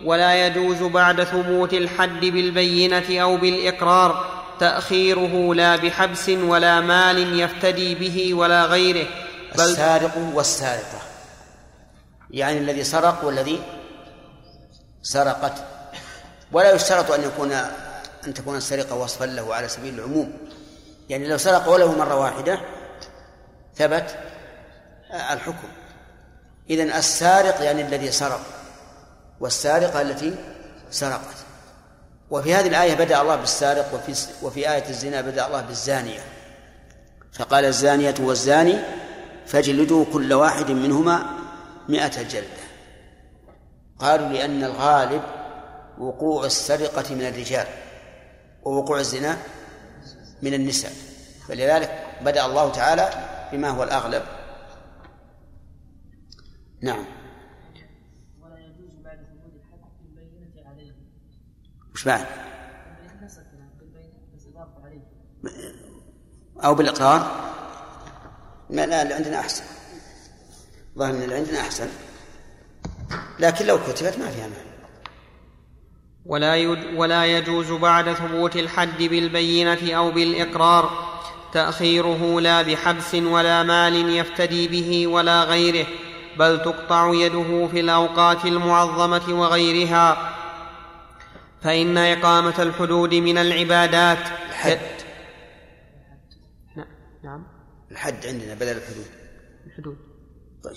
ولا يجوز بعد ثبوت الحد بالبينة أو بالإقرار. تأخيره لا بحبس ولا مال يفتدي به ولا غيره. بل السارق والسارقة. يعني الذي سرق والذي سرقت. ولا يشترط أن يكون أن تكون السرقة وصفا له على سبيل العموم. يعني لو سرق ولو مرة واحدة ثبت الحكم. إذن السارق يعني الذي سرق والسارقة التي سرقت. وفي هذه الآية بدأ الله بالسارق وفي وفي آية الزنا بدأ الله بالزانية. فقال الزانية والزاني فاجلدوا كل واحد منهما مئة جلدة. قالوا لأن الغالب وقوع السرقة من الرجال ووقوع الزنا من النساء. فلذلك بدأ الله تعالى بما هو الأغلب. نعم. ولا يجوز بعد بالبينة وش بعد؟ أو بالإقرار؟ ما لا اللي عندنا أحسن. ظهر أن اللي عندنا أحسن. لكن لو كتبت ما فيها معنى. ولا, يد ولا يجوز بعد ثبوت الحد بالبينة أو بالإقرار. تأخيره لا بحبس ولا مال يفتدي به ولا غيره بل تقطع يده في الأوقات المعظمة وغيرها. فإن إقامة الحدود من العبادات الحد. نعم. الحد عندنا بدل الحدود. الحدود. طيب.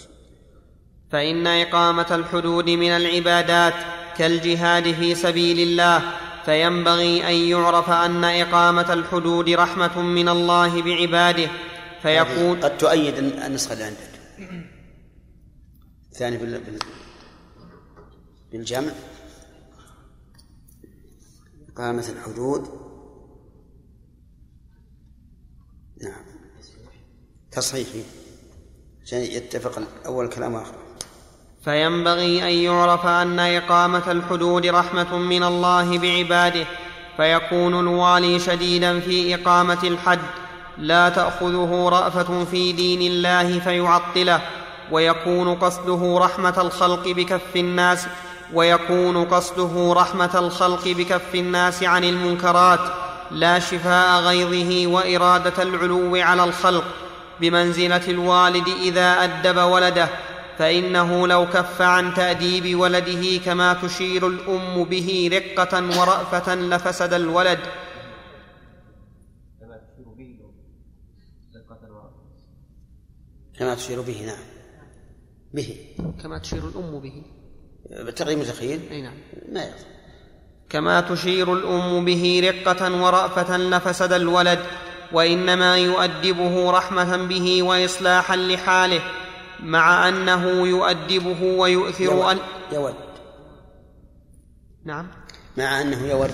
فإن إقامة الحدود من العبادات كالجهاد في سبيل الله فينبغي أن يعرف أن إقامة الحدود رحمة من الله بعباده فيكون قد تؤيد النسخة اللي عندك. الثاني بال... بال... بالجمع. إقامة الحدود. نعم. تصحيح. عشان يتفق أول كلام آخر. فينبغي أن يعرف أن إقامة الحدود رحمة من الله بعباده فيكون الوالي شديدا في إقامة الحد لا تأخذه رأفة في دين الله فيعطله ويكون قصده رحمة الخلق بكف الناس ويكون قصده رحمة الخلق بكف الناس عن المنكرات لا شفاء غيظه وإرادة العلو على الخلق بمنزلة الوالد إذا أدب ولده فإنه لو كف عن تأديب ولده كما تشير الأم به رقة ورأفة لفسد الولد. كما تشير به نعم. به. كما تشير الأم به. بالتقديم التخيل أي نعم. ما يضر كما تشير الأم به رقة ورأفة لفسد الولد وإنما يؤدبه رحمة به وإصلاحا لحاله. مع أنه يؤدبه ويؤثر يود, أن يود. نعم. مع أنه يود.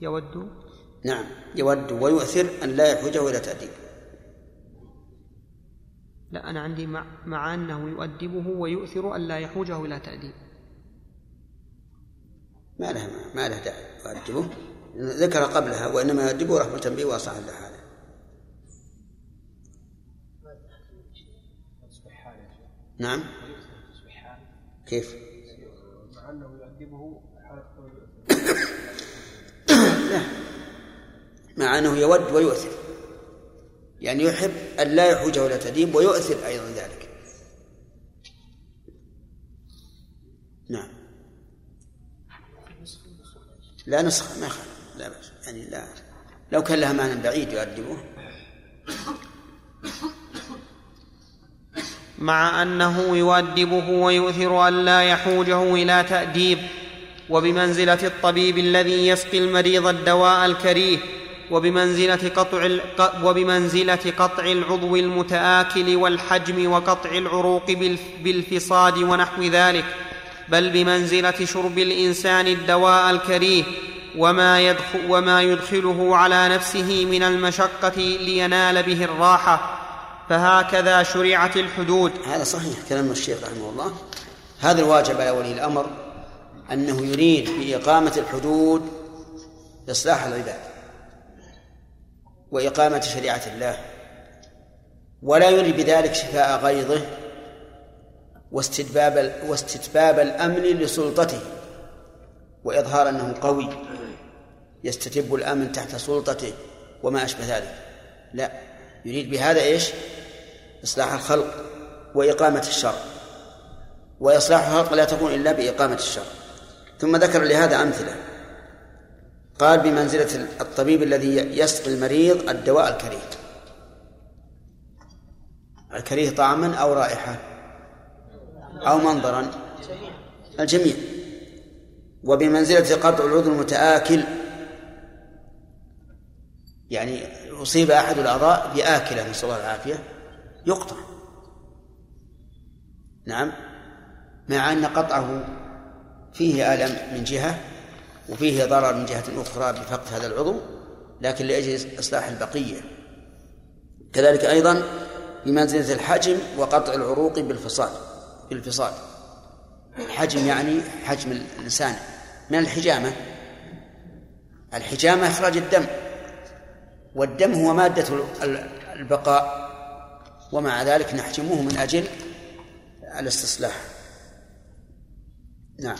يود؟ نعم. يود ويؤثر أن لا يحوجه إلى تأديب. لا أنا عندي مع, مع أنه يؤدبه ويؤثر أن لا يحوجه إلى تأديب. ما له ما له داعي. يؤدبه. ذكر قبلها وإنما يؤدبه رحمة به واصلاحا لحاله نعم. كيف؟ مع أنه يود ويؤثر. يعني يحب أن لا يحوجه إلى تأديب ويؤثر أيضا ذلك. نعم. لا نسخة ما خالف لا بأس. يعني لا. لو كان لها معنى بعيد يؤدبه. مع أنه يؤدبه ويؤثر أن لا يحوجه إلى تأديب وبمنزلة الطبيب الذي يسقي المريض الدواء الكريه وبمنزلة قطع وبمنزلة قطع العضو المتآكل والحجم وقطع العروق بالفصاد ونحو ذلك بل بمنزلة شرب الإنسان الدواء الكريه وما, يدخل وما يدخله على نفسه من المشقة لينال به الراحة. فهكذا شرعت الحدود. هذا صحيح كلام الشيخ رحمه الله. هذا الواجب على ولي الأمر أنه يريد بإقامة الحدود إصلاح العباد وإقامة شريعة الله ولا يريد بذلك شفاء غيظه واستتباب واستتباب الأمن لسلطته وإظهار أنه قوي يستتب الأمن تحت سلطته وما أشبه ذلك. لا. يريد بهذا إيش؟ إصلاح الخلق وإقامة الشر. وإصلاح الخلق لا تكون إلا بإقامة الشر. ثم ذكر لهذا أمثلة. قال بمنزلة الطبيب الذي يسقي المريض الدواء الكريه. الكريه طعما أو رائحة أو منظرا. الجميع. وبمنزلة قطع العضو المتآكل يعني أصيب أحد الأعضاء بآكلة نسأل الله العافية يقطع. نعم. مع أن قطعه فيه ألم من جهة وفيه ضرر من جهة أخرى بفقد هذا العضو لكن لأجل إصلاح البقية. كذلك أيضا بمنزلة الحجم وقطع العروق بالفصال بالفصال. الحجم يعني حجم الإنسان. من الحجامة؟ الحجامة إخراج الدم. والدم هو مادة ال- البقاء ومع ذلك نحجمه من أجل الاستصلاح. نعم.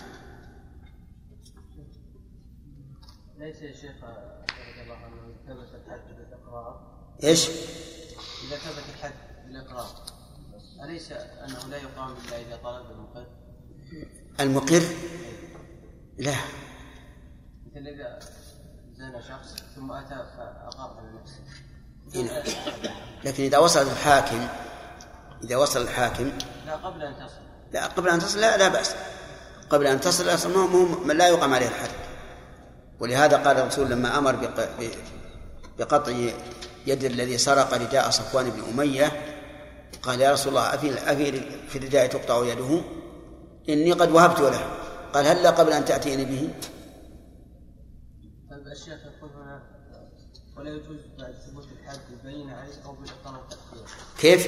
ليس يا شيخ رضي الله عنه ثبت الحد بالإقرار؟ إيش؟ إذا ثبت الحد بالإقرار أليس أنه لا يقام إلا إذا طلب المقر؟ المقر؟ لا. مثل إذا زنى شخص ثم أتى فاقر على نفسه. هنا. لكن إذا وصل الحاكم إذا وصل الحاكم لا قبل أن تصل. لا قبل أن تصل لا, لا بأس. قبل أن تصل أصلا من لا يقام عليه الحد. ولهذا قال الرسول لما أمر بقطع يد الذي سرق رداء صفوان بن أمية قال يا رسول الله أفي أفي في الرداء تقطع يده؟ إني قد وهبت له. قال هلا قبل أن تأتيني به؟ الشيخ يقول هنا ولا يجوز بعد ثبوت الحد البينة عليه أو بالاقرار التأخير كيف؟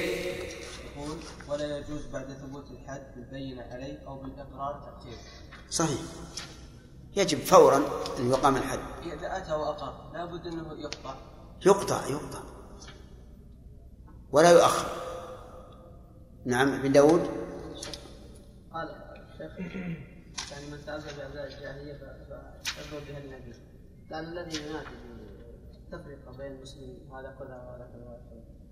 يقول ولا يجوز بعد ثبوت الحد بالبينة عليه أو بالاقرار التأخير صحيح. يجب فورا أن يقام الحد. إذا أتى واقر لابد أنه يقطع. يقطع يقطع. ولا يؤخر. نعم ابن داود. قال الشيخ يعني من تعبد بأعداء الجاهلية فيضرب بها النبي. لأن الذي ينادي بالتفرقة بين المسلمين هذا كذا وهذا كذا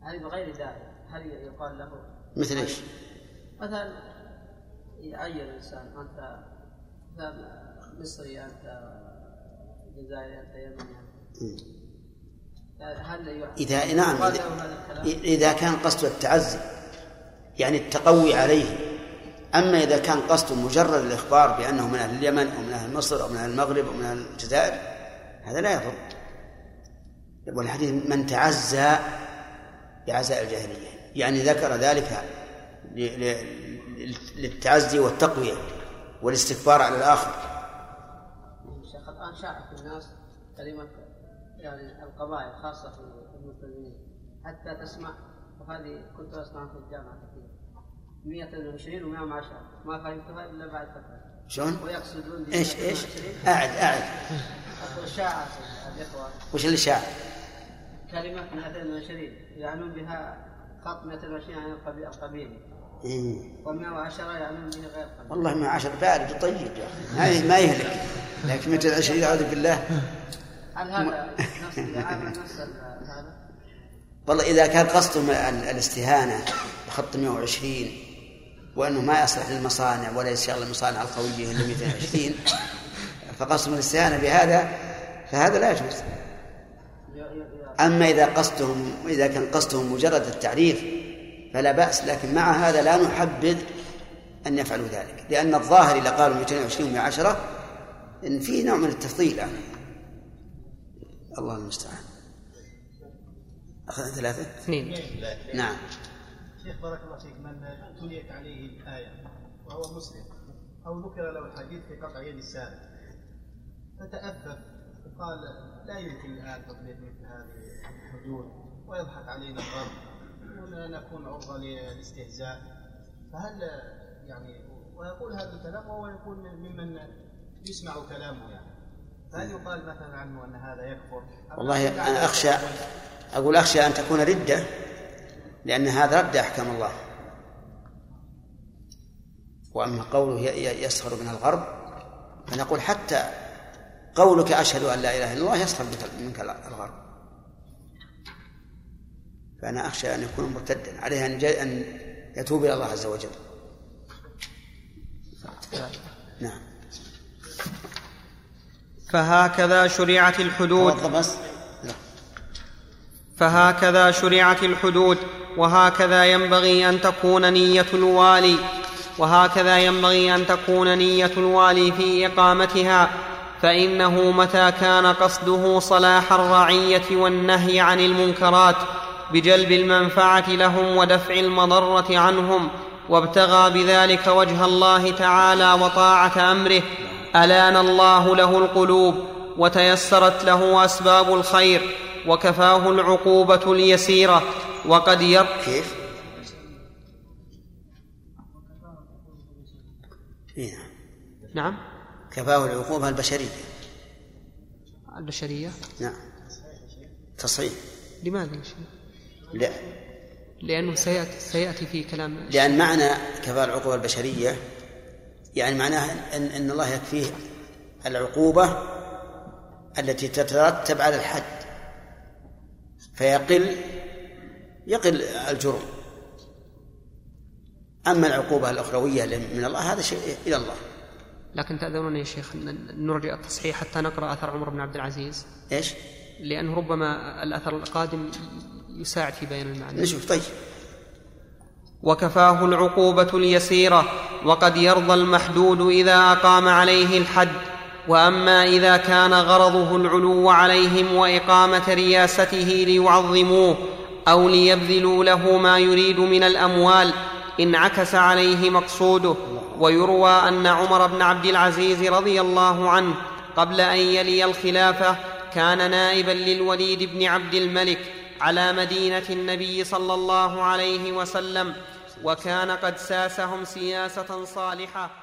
هذه بغير داعي هل يقال له مثل إيش؟ مثلا يعين الإنسان أنت مثلا مصري أنت جزائري أنت يمني هل إذا نعم إذا؟ إذا كان قصد التعزي يعني التقوي عليه أما إذا كان قصده مجرد الإخبار بأنه من أهل اليمن أو من أهل مصر أو من أهل المغرب أو من أهل الجزائر هذا لا يضر. والحديث من تعزى بعزاء الجاهلية يعني ذكر ذلك للتعزي والتقوية والاستكبار على الآخر. شيخ الآن شاع في الناس كلمة يعني القبائل خاصة في المسلمين. حتى تسمع وهذه كنت أسمع في الجامعة كثير. 120 و 110 ما فهمتها إلا بعد فترة. شلون؟ ويقصدون إيش إيش؟ 120 أعد أعد أقول شاعت الإخوة وش اللي شاع؟ كلمة 220 يعنون بها خط 220 يعني القبيل إيه. و 110 يعنون به غير قبيلي والله ما عشر بارد طيب يا أخي ما يهلك لكن متى العشرين أعوذ بالله هل هذا نفس نفس هذا؟ والله إذا كان قصدهم ال- الاستهانة بخط 120 وأنه ما يصلح للمصانع ولا يشتغل المصانع القوية إلا 220 فقصدهم الاستهانة بهذا فهذا لا يجوز. أما إذا قصدهم إذا كان قصدهم مجرد التعريف فلا بأس. لكن مع هذا لا نحبذ أن يفعلوا ذلك. لأن الظاهر إذا قالوا 220 و 110 إن في نوع من التفضيل يعني. الله المستعان. أخذنا ثلاثة؟ اثنين. نعم. شيخ بارك الله فيك من تليت عليه الآية وهو مسلم أو ذكر له الحديث في قطع يد السارق. فتأفف وقال لا يمكن الآن تطبيق مثل هذه الحدود ويضحك علينا الرب ونكون عرضة للاستهزاء. فهل يعني ويقول هذا الكلام وهو يكون ممن يسمع كلامه يعني. فهل يقال مثلا عنه أن هذا يكفر؟ والله أنا أخشى؟ أقول أخشى أن تكون ردة لأن هذا رد أحكام الله. وأما قوله يسخر من الغرب فنقول حتى قولك أشهد أن لا إله إلا الله يسخر منك- الغرب. فأنا أخشى أن يكون مرتدا عليه أن أن يتوب إلى الله عز وجل. نعم. فهكذا شرعت الحدود. بس. فهكذا شرعت الحدود وهكذا ينبغي أن تكون نية الوالي وهكذا ينبغي أن تكون نية الوالي في إقامتها فإنه متى كان قصده صلاح الرعية والنهي عن المنكرات بجلب المنفعة لهم ودفع المضرة عنهم وابتغى بذلك وجه الله تعالى وطاعة أمره ألان الله له القلوب وتيسرت له أسباب الخير وكفاه العقوبة اليسيرة وقد ير كيف؟ إيه. نعم. كفاه العقوبة البشرية. البشرية؟ نعم. تصحيح. لماذا يا شيخ؟ لا. لأنه سيأتي, سيأتي في كلام لأن معنى كفاءة العقوبة البشرية يعني معناها أن, أن الله يكفيه العقوبة التي تترتب على الحد. فيقل يقل الجرم. أما العقوبة الأخروية من الله هذا شيء إلى الله. لكن تأذنون يا شيخ نرجع التصحيح حتى نقرأ أثر عمر بن عبد العزيز. إيش؟ لأنه ربما الأثر القادم يساعد في بيان المعنى. نشوف طيب. وكفاه العقوبة اليسيرة وقد يرضى المحدود إذا أقام عليه الحد. وأما إذا كان غرضه العلو عليهم وإقامة رياسته ليعظموه أو ليبذلوا له ما يريد من الأموال انعكس عليه مقصوده. ويروى أن عمر بن عبد العزيز رضي الله عنه قبل أن يلي الخلافه كان نائبا للوليد بن عبد الملك على مدينة النبي صلى الله عليه وسلم وكان قد ساسهم سياسة صالحة